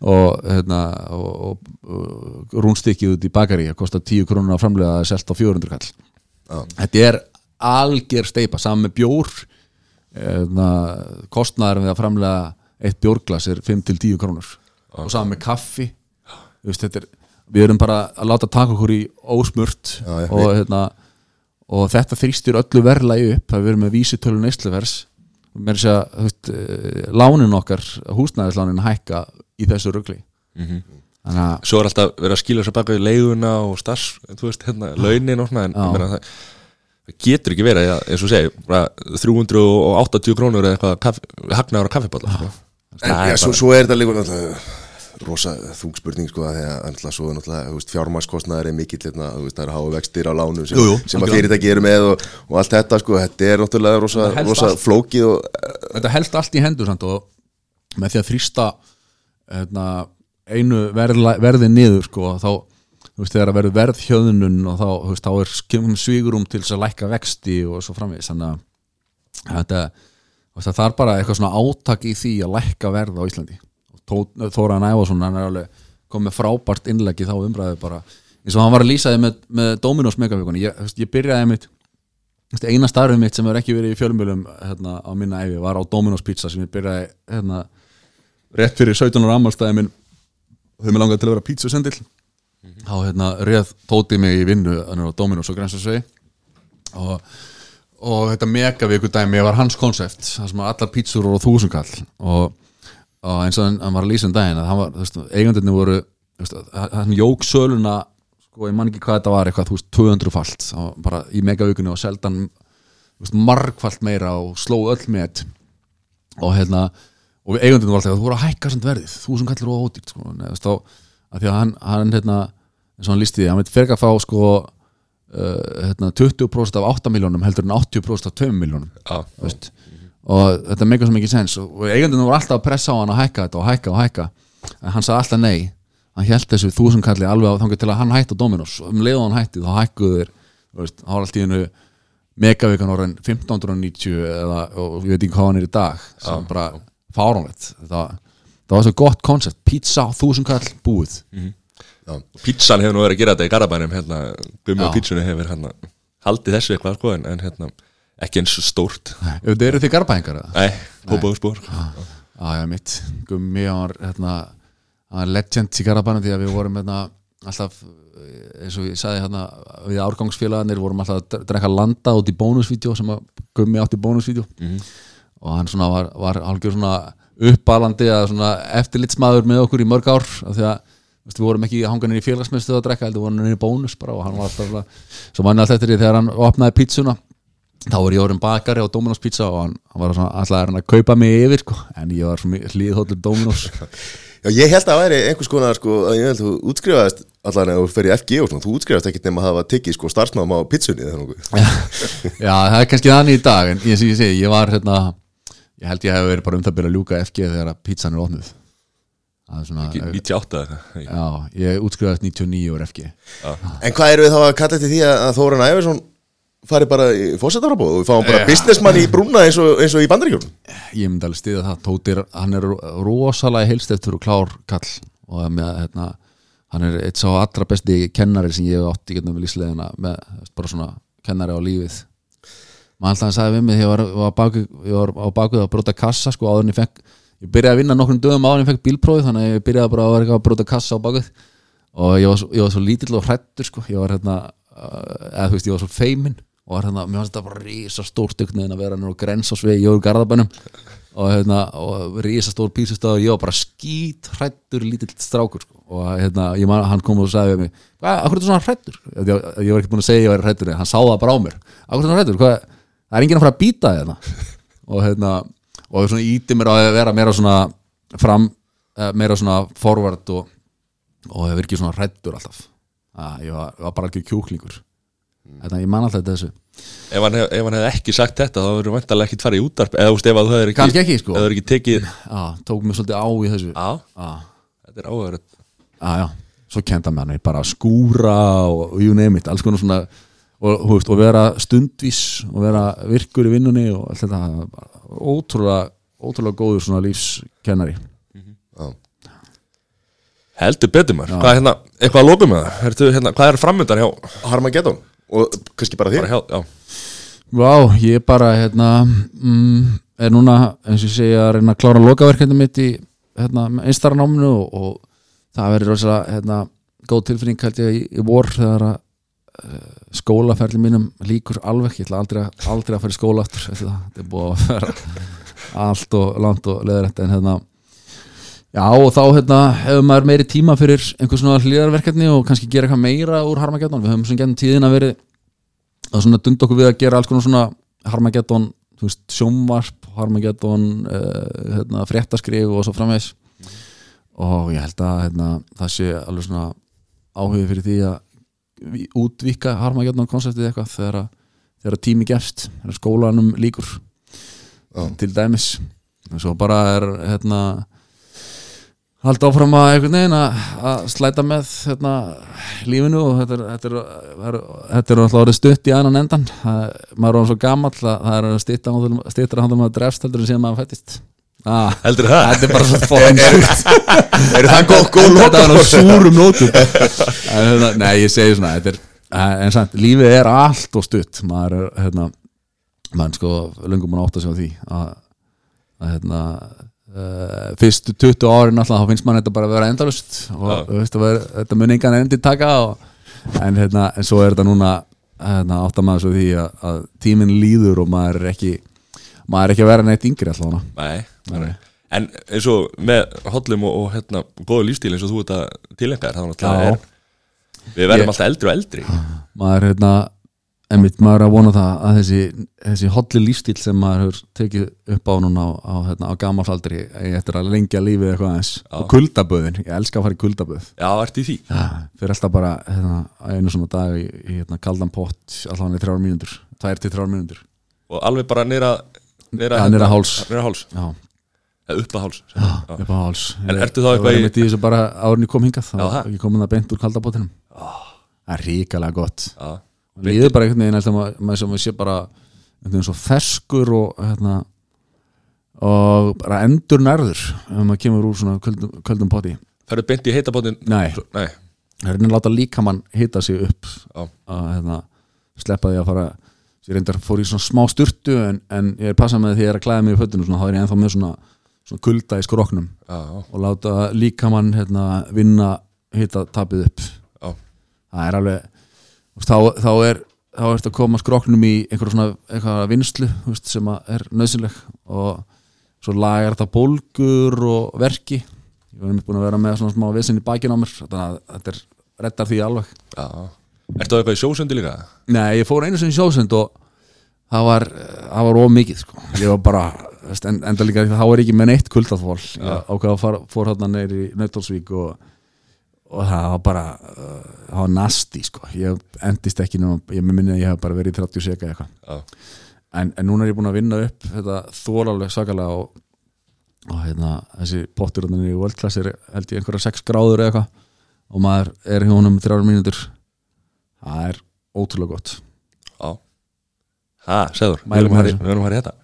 S2: og, hérna, og, og, og rúnstykkið út í bakari það kostar 10 krónur að framlega það er selt á 400 kall
S3: Já.
S2: þetta er alger steipa, saman með bjór eða, kostnaður við að framlega eitt bjórglas er 5-10 krónur. Og saman með kaffi. Veist, er, við erum bara að láta taka okkur í ósmurt
S3: Já,
S2: og, hérna, og þetta þrýstir öllu verðlagi upp það við erum með vísitölu neysluvers með þess að eh, lánin okkar húsnæðislánin hækka í þessu
S1: Mhm.
S2: þannig að
S1: svo er alltaf verið að skilja sér baka við leiguna og starfs, þú veist, hérna, launin og svona, en ég meina, það, getur ekki verið, eins og segi, bara 380 krónur eða eitthvað hagnaður á kaffiballa, sko.
S3: Já, svo, svo er þetta líka náttúrulega rosa þungspurning sko að því að náttúrulega svo náttúrulega fjármaskostnaður er mikill hérna, það er háu vextir á lánum sem,
S2: Jú, jú,
S3: sem að fyrirtæki eru með og, og allt þetta sko, þetta er náttúrulega rosa, rosa
S2: allt.
S3: flókið og
S2: þetta helst allt í hendur samt, og með því að þrýsta hérna, einu verðla, verði niður sko, þá veist, þegar að verður verðhjöðunun og þá, veist, þá er svígurum til að lækka vexti og svo framvegis þannig að þetta, það er bara eitthvað svona átak í því að lækka verð á Íslandi. Tó- Þóra Nævason, hann er alveg komið frábært innleggi þá umræði bara. Eins og hann var að lýsa þið með, með Dominos megavíkunni, ég, ég byrjaði mitt eina starfið mitt sem er ekki verið í fjölmjölum hérna, á minna æfi var á Domino's Pizza sem ég byrjaði hérna, rétt fyrir 17 ára ammálstæði minn. Og þau mér langaði til að vera pizzasendil þá hérna, réð tóti mig í vinnu á Domino's og Grensasvegi. Og, og þetta megavíkudæmi var hans konsept það sem að allar voru á þúsunkall og, og eins og hann, var að lýsa um daginn að var, veist, eigandirni voru veist, hann jók söluna sko, ég man ekki hvað þetta var, eitthvað, þú veist, 200 falt. Og bara í megavíkunni og seldan veist, margfalt meira og sló öll með og hérna og við eigundinu var alltaf að þú voru að hækka samt verðið þú sem kallir og ódýrt sko, neða, þá, að því að hann, hann hérna, eins og hann lísti því, hann veit fyrir að fá sko hérna, 20% af 8 miljónum heldur en 80% af 2 miljónum veist, og þetta meikar svo mikið sens. Og, eigundinu var alltaf að pressa á hann að hækka þetta og hækka og hækka. En hann sagði alltaf nei. Hann held þessu þúsund kalli alveg á þangar til að hann hætti á Dominos. Og um leið og hann hætti þá hækkuðu veist, þá var allt í hennu megavíkan orðin 1590 eða, og ég veit ekki hvað hann er í dag sem bara fáránlegt. Þetta, það var svo gott koncept, pizza, þúsund kall, búið.
S3: Já,
S1: Pizzan hefur nú verið að gera þetta í Garabænum hérna, Gummi
S2: Já.
S1: og pizzunni hefur hérna haldið þessu eitthvað sko en, en hérna ekki eins stórt.
S2: Þetta eru þið garbaðingar eða?
S1: Nei, hópaðu spór
S2: Já, já, mitt, gummi hann var hérna, legend í garabænum því að við vorum hérna alltaf eh, eins og ég sagði hérna við árgangsfélagarnir vorum alltaf að dre- drekka landa út í bónusvídeó sem að gummi átti bónusvídeó. Og hann svona var, var algjör svona uppalandi að svona eftirlitsmaður með okkur í mörg ár af því að við vorum ekki hanganir í félagsmyndstöð að drekka heldur vorum hann í bónus bara og hann var alltaf svo manni alltaf eftir því þegar hann opnaði pítsuna þá var ég orðin bakari á Dominos pizza og hann, hann var svona alltaf að að kaupa mig yfir sko. en ég var hlýðhóllur Dominos.
S3: Já, ég held að það væri einhvers konar sko, að ég held að þú útskrifaðist allan ef þú fer í FG og svona, þú útskrifaðist ekkert nema að hafa tekið sko starfsnáðum á pizzunni eða nokkuð.
S2: Já, það er kannski þannig í dag en ég, ég, ég, ég var hérna ég held ég hef verið bara um það byrja að ljúka FG þegar að pizzan er er svona,
S1: 98 eða eitthvað.
S2: já, ég útskrifaðist 99 úr FG
S3: En hvað eru við þá að kalla eftir því að að Þóran Ævarsson fari bara í fósettarabóð og við fáum bara businessmann í brúna eins og, eins og í bandaríkjum
S2: ég myndi alveg stiða það. Tóti, er- hann er rosalega heilsteftur og klár kall og með, hérna, hann er eitt sá allra besti kennari sem ég hef átt í getnum lífsleðina með veist, bara svona kennari á lífið. Maður alltaf hann sagði við mig ég var, var, baku, ég var á bakuð að brota kassa sko áður en ég fekk ég byrjaði að vinna nokkrum dögum áður en ég fekk bílprófið þannig að ég byrjaði bara að vera eitthvað að brota kassa á bakuð og ég var svo, ég var svo lítill og hrættur sko. Ég var hérna uh, eða þú veist ég var svo feimin og var hérna, mér fannst þetta bara rísa stór stöknuðin að vera nú grens á svegi, ég var í garðabænum. Og hérna, og rísa stór písustöð og ég var bara skít hrættur lítill strákur sko. og hérna, ég man, hann kom og sagði við mig, hvað, akkur er þetta svona hrættur ég, ég var ekki búin að segja ég var hrættur hann sá það bara á mér, akkur er þetta hrættur hvað, það er enginn að fara að býta þig hérna. Og hérna, og svona íti mér að vera meira svona fram, eh, meira svona forward og, og hefur ekki svona hrættur alltaf. Að, ég, var, var bara ekki kjúklingur. Þetta, ég man alltaf þessu.
S1: Ef hann, hef, ef hann hefði ekki sagt þetta þá verður vantarlega ekkit farið í útarp eða þú veist ef að það er ekki
S2: ekki, sko.
S1: það er ekki tekið
S2: Já, tók mér svolítið á í þessu.
S1: Á,
S2: Já,
S1: þetta er áhverð
S2: Svo kenda með hann bara að skúra og, og you name it, alls konar svona og, veist, og vera stundvís og vera virkur í vinnunni og allt þetta bara ótrúlega, ótrúlega góður svona lífskennari.
S3: Já.
S1: heldur betur maður. Hvað er hérna, eitthvað að lókum með það Ertu, hérna, hvað er framöndan hjá,
S3: Harmageddon og kannski bara þér?
S1: Bara hjá já,
S2: Vá, ég bara hérna mm, er núna, eins og ég segja að reyna að klára lokaverkefni mitt í hérna, einstaranáminu og, og það verður rosalega hérna, góð tilfinning held ég í, í vor þegar að skólaferli mínum líkur alveg, ég ætla aldrei, aldrei að fara í skóla aftur þetta er búið að vera allt og langt og leðrætt en hérna Já og þá hérna, hefur maður meiri tíma fyrir einhver svona hlýðarverkefni og kannski gera eitthvað meira úr Harmageddon. Við höfum svona gennum tíðin að verið að svona dunda okkur við að gera alls konar svona Harmageddon, þú veist, sjómvarp Harmageddon, uh, hérna, fréttaskrif og svo framvegs og ég held að hérna, það sé alveg svona áhugi fyrir því að vi- útvíka Harmageddon konseptið eitthvað þegar, að- þegar tími gefst þegar skólanum líkur
S3: Já.
S2: til dæmis. Og svo bara er hérna halda áfram að einhvern veginn að, slæta með hérna, lífinu og þetta er, þetta er, þetta er, þetta er alltaf stutt í annan endan. Það, maður er orðið svo gamall að það er stýttra handum að drefst heldur en síðan maður fættist ah,
S1: heldur það?
S2: Þetta er bara svo fóðan
S3: Er það góð, góð
S2: þetta var á súrum nótum. Hérna, nei ég segi svona er, en samt, lífið er allt og stutt. Maður er hérna maður er sko löngum mann átt að segja því að, að hérna Uh, fyrstu 20 árin alltaf þá finnst mann þetta bara að vera endalust og veist, vera, þetta mun engan endi taka og, en, hérna, en svo er þetta núna hérna, átt að maður svo því að, að tíminn líður og maður er ekki maður er ekki að vera neitt yngri alltaf
S1: Nei, nei. En eins og með hollum og, og hérna, góðu lífstíl eins og þú ert að tilengja þér
S2: Já.
S1: er, við verðum alltaf eldri og eldri.
S2: Maður hérna einmitt maður er að vona það að þessi, þessi hotli lífstíl sem maður hefur tekið upp á núna á, á, hérna, á gamalsaldri eftir að lengja lífið eitthvað aðeins. Og kuldaböðin, ég elska að fara í kuldaböð.
S1: Já, ertu í því?
S2: Ja, fyrir alltaf bara hérna, einu svona dag í, í hérna, kaldan pott allan í þrjár mínútur, tvær til þrjár mínútur.
S1: Og alveg bara nýra
S2: Já, niður að háls.
S1: Nýra háls,
S2: já,
S1: eða upp að háls Já.
S2: upp á háls.
S1: En
S2: Ég-
S1: ertu þá
S2: ég
S1: eitthvað í-
S2: í þessu bara árin ég kom hingað þá
S1: það.
S2: ég komin að beint úr kaldabóttinum það er ríkalega gott.
S1: Já.
S2: líður bara einhvern veginn alltaf maður, sem sé bara einhvern veginn svo ferskur og hérna og bara endur nærður ef maður kemur úr svona köldum, köldum poti
S1: Færðu beint í heitabótin
S2: Nei,
S1: Nei,
S2: það er reyna að láta líkamann hita sig upp að hérna, sleppa því að fara ég reyndar fór í svona smá styrtu en, en ég er passað með því að ég er að klæða mig í svona, þá er ég ennþá með svona, svona kulda í skroknum
S1: já,
S2: og láta líkamann hérna, vinna hita tapið upp.
S1: Já,
S2: það er alveg þá, þá er þá ertu að koma skroknum í einhverjum svona eitthvað vinslu veist, sem er nöðsynleg og svo lagar þetta bólgur og verki. Ég var einmitt búin að vera með svona smá vissin í bakinn á mér þannig að þetta er reddar því alveg.
S1: Ertu það eitthvað í sjósundi líka?
S2: Nei, ég fór einu sem í sjósund og það var, það var of mikið sko. ég var bara, en, enda líka þá er ekki með neitt kuldaþvól ég ákveða fór hérna neyri í Nautalsvík og, og það var bara uh, það var nasti sko. ég endist ekki nú, ég með minni að ég hef bara verið í 30 seka eitthvað.
S1: Já,
S2: en, en núna er ég búin að vinna upp þetta þólaleg sakalega og, og hérna, þessi pottur hérna í World Class er held ég einhverja 6 gráður eða eitthvað. Og maður er hjá honum þrjára mínútur. Það er ótrúlega gott.
S1: Já Ha, segður, við
S2: Mælum
S1: erum að við fara í þetta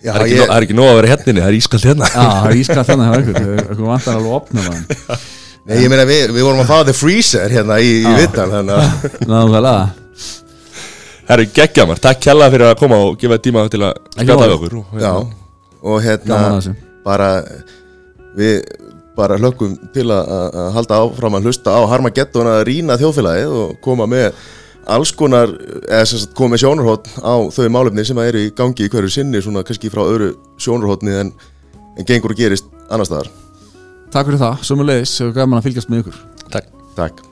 S3: Já,
S1: Það er ekki,
S3: ég,
S1: nóg- það er ekki nóg að vera henninni, það er ískalt hérna.
S2: Já, það er ískalt að það er eitthvað vantar alveg að opna það
S3: nei, ég meina við, við vorum að fá the freezer hérna í, í vittan
S2: Náðumlega
S1: Það eru geggjamar, takk kjalla fyrir að koma og gefa tíma til að
S2: mál.
S1: við okkur. Og,
S3: Já, og hérna bara við bara hlökkum til að, að halda áfram að hlusta á Harmageddon að rýna þjóðfélagið og koma með alls konar, eða sem sagt koma með sjónarhótt á þau málefni sem eru í gangi í hverju sinni, svona kannski frá öðru sjónarhóttni en, en gengur og gerist annar staðar.
S2: Takk fyrir það, sömulegis, gaman að fylgjast með ykkur
S1: Takk
S3: Takk.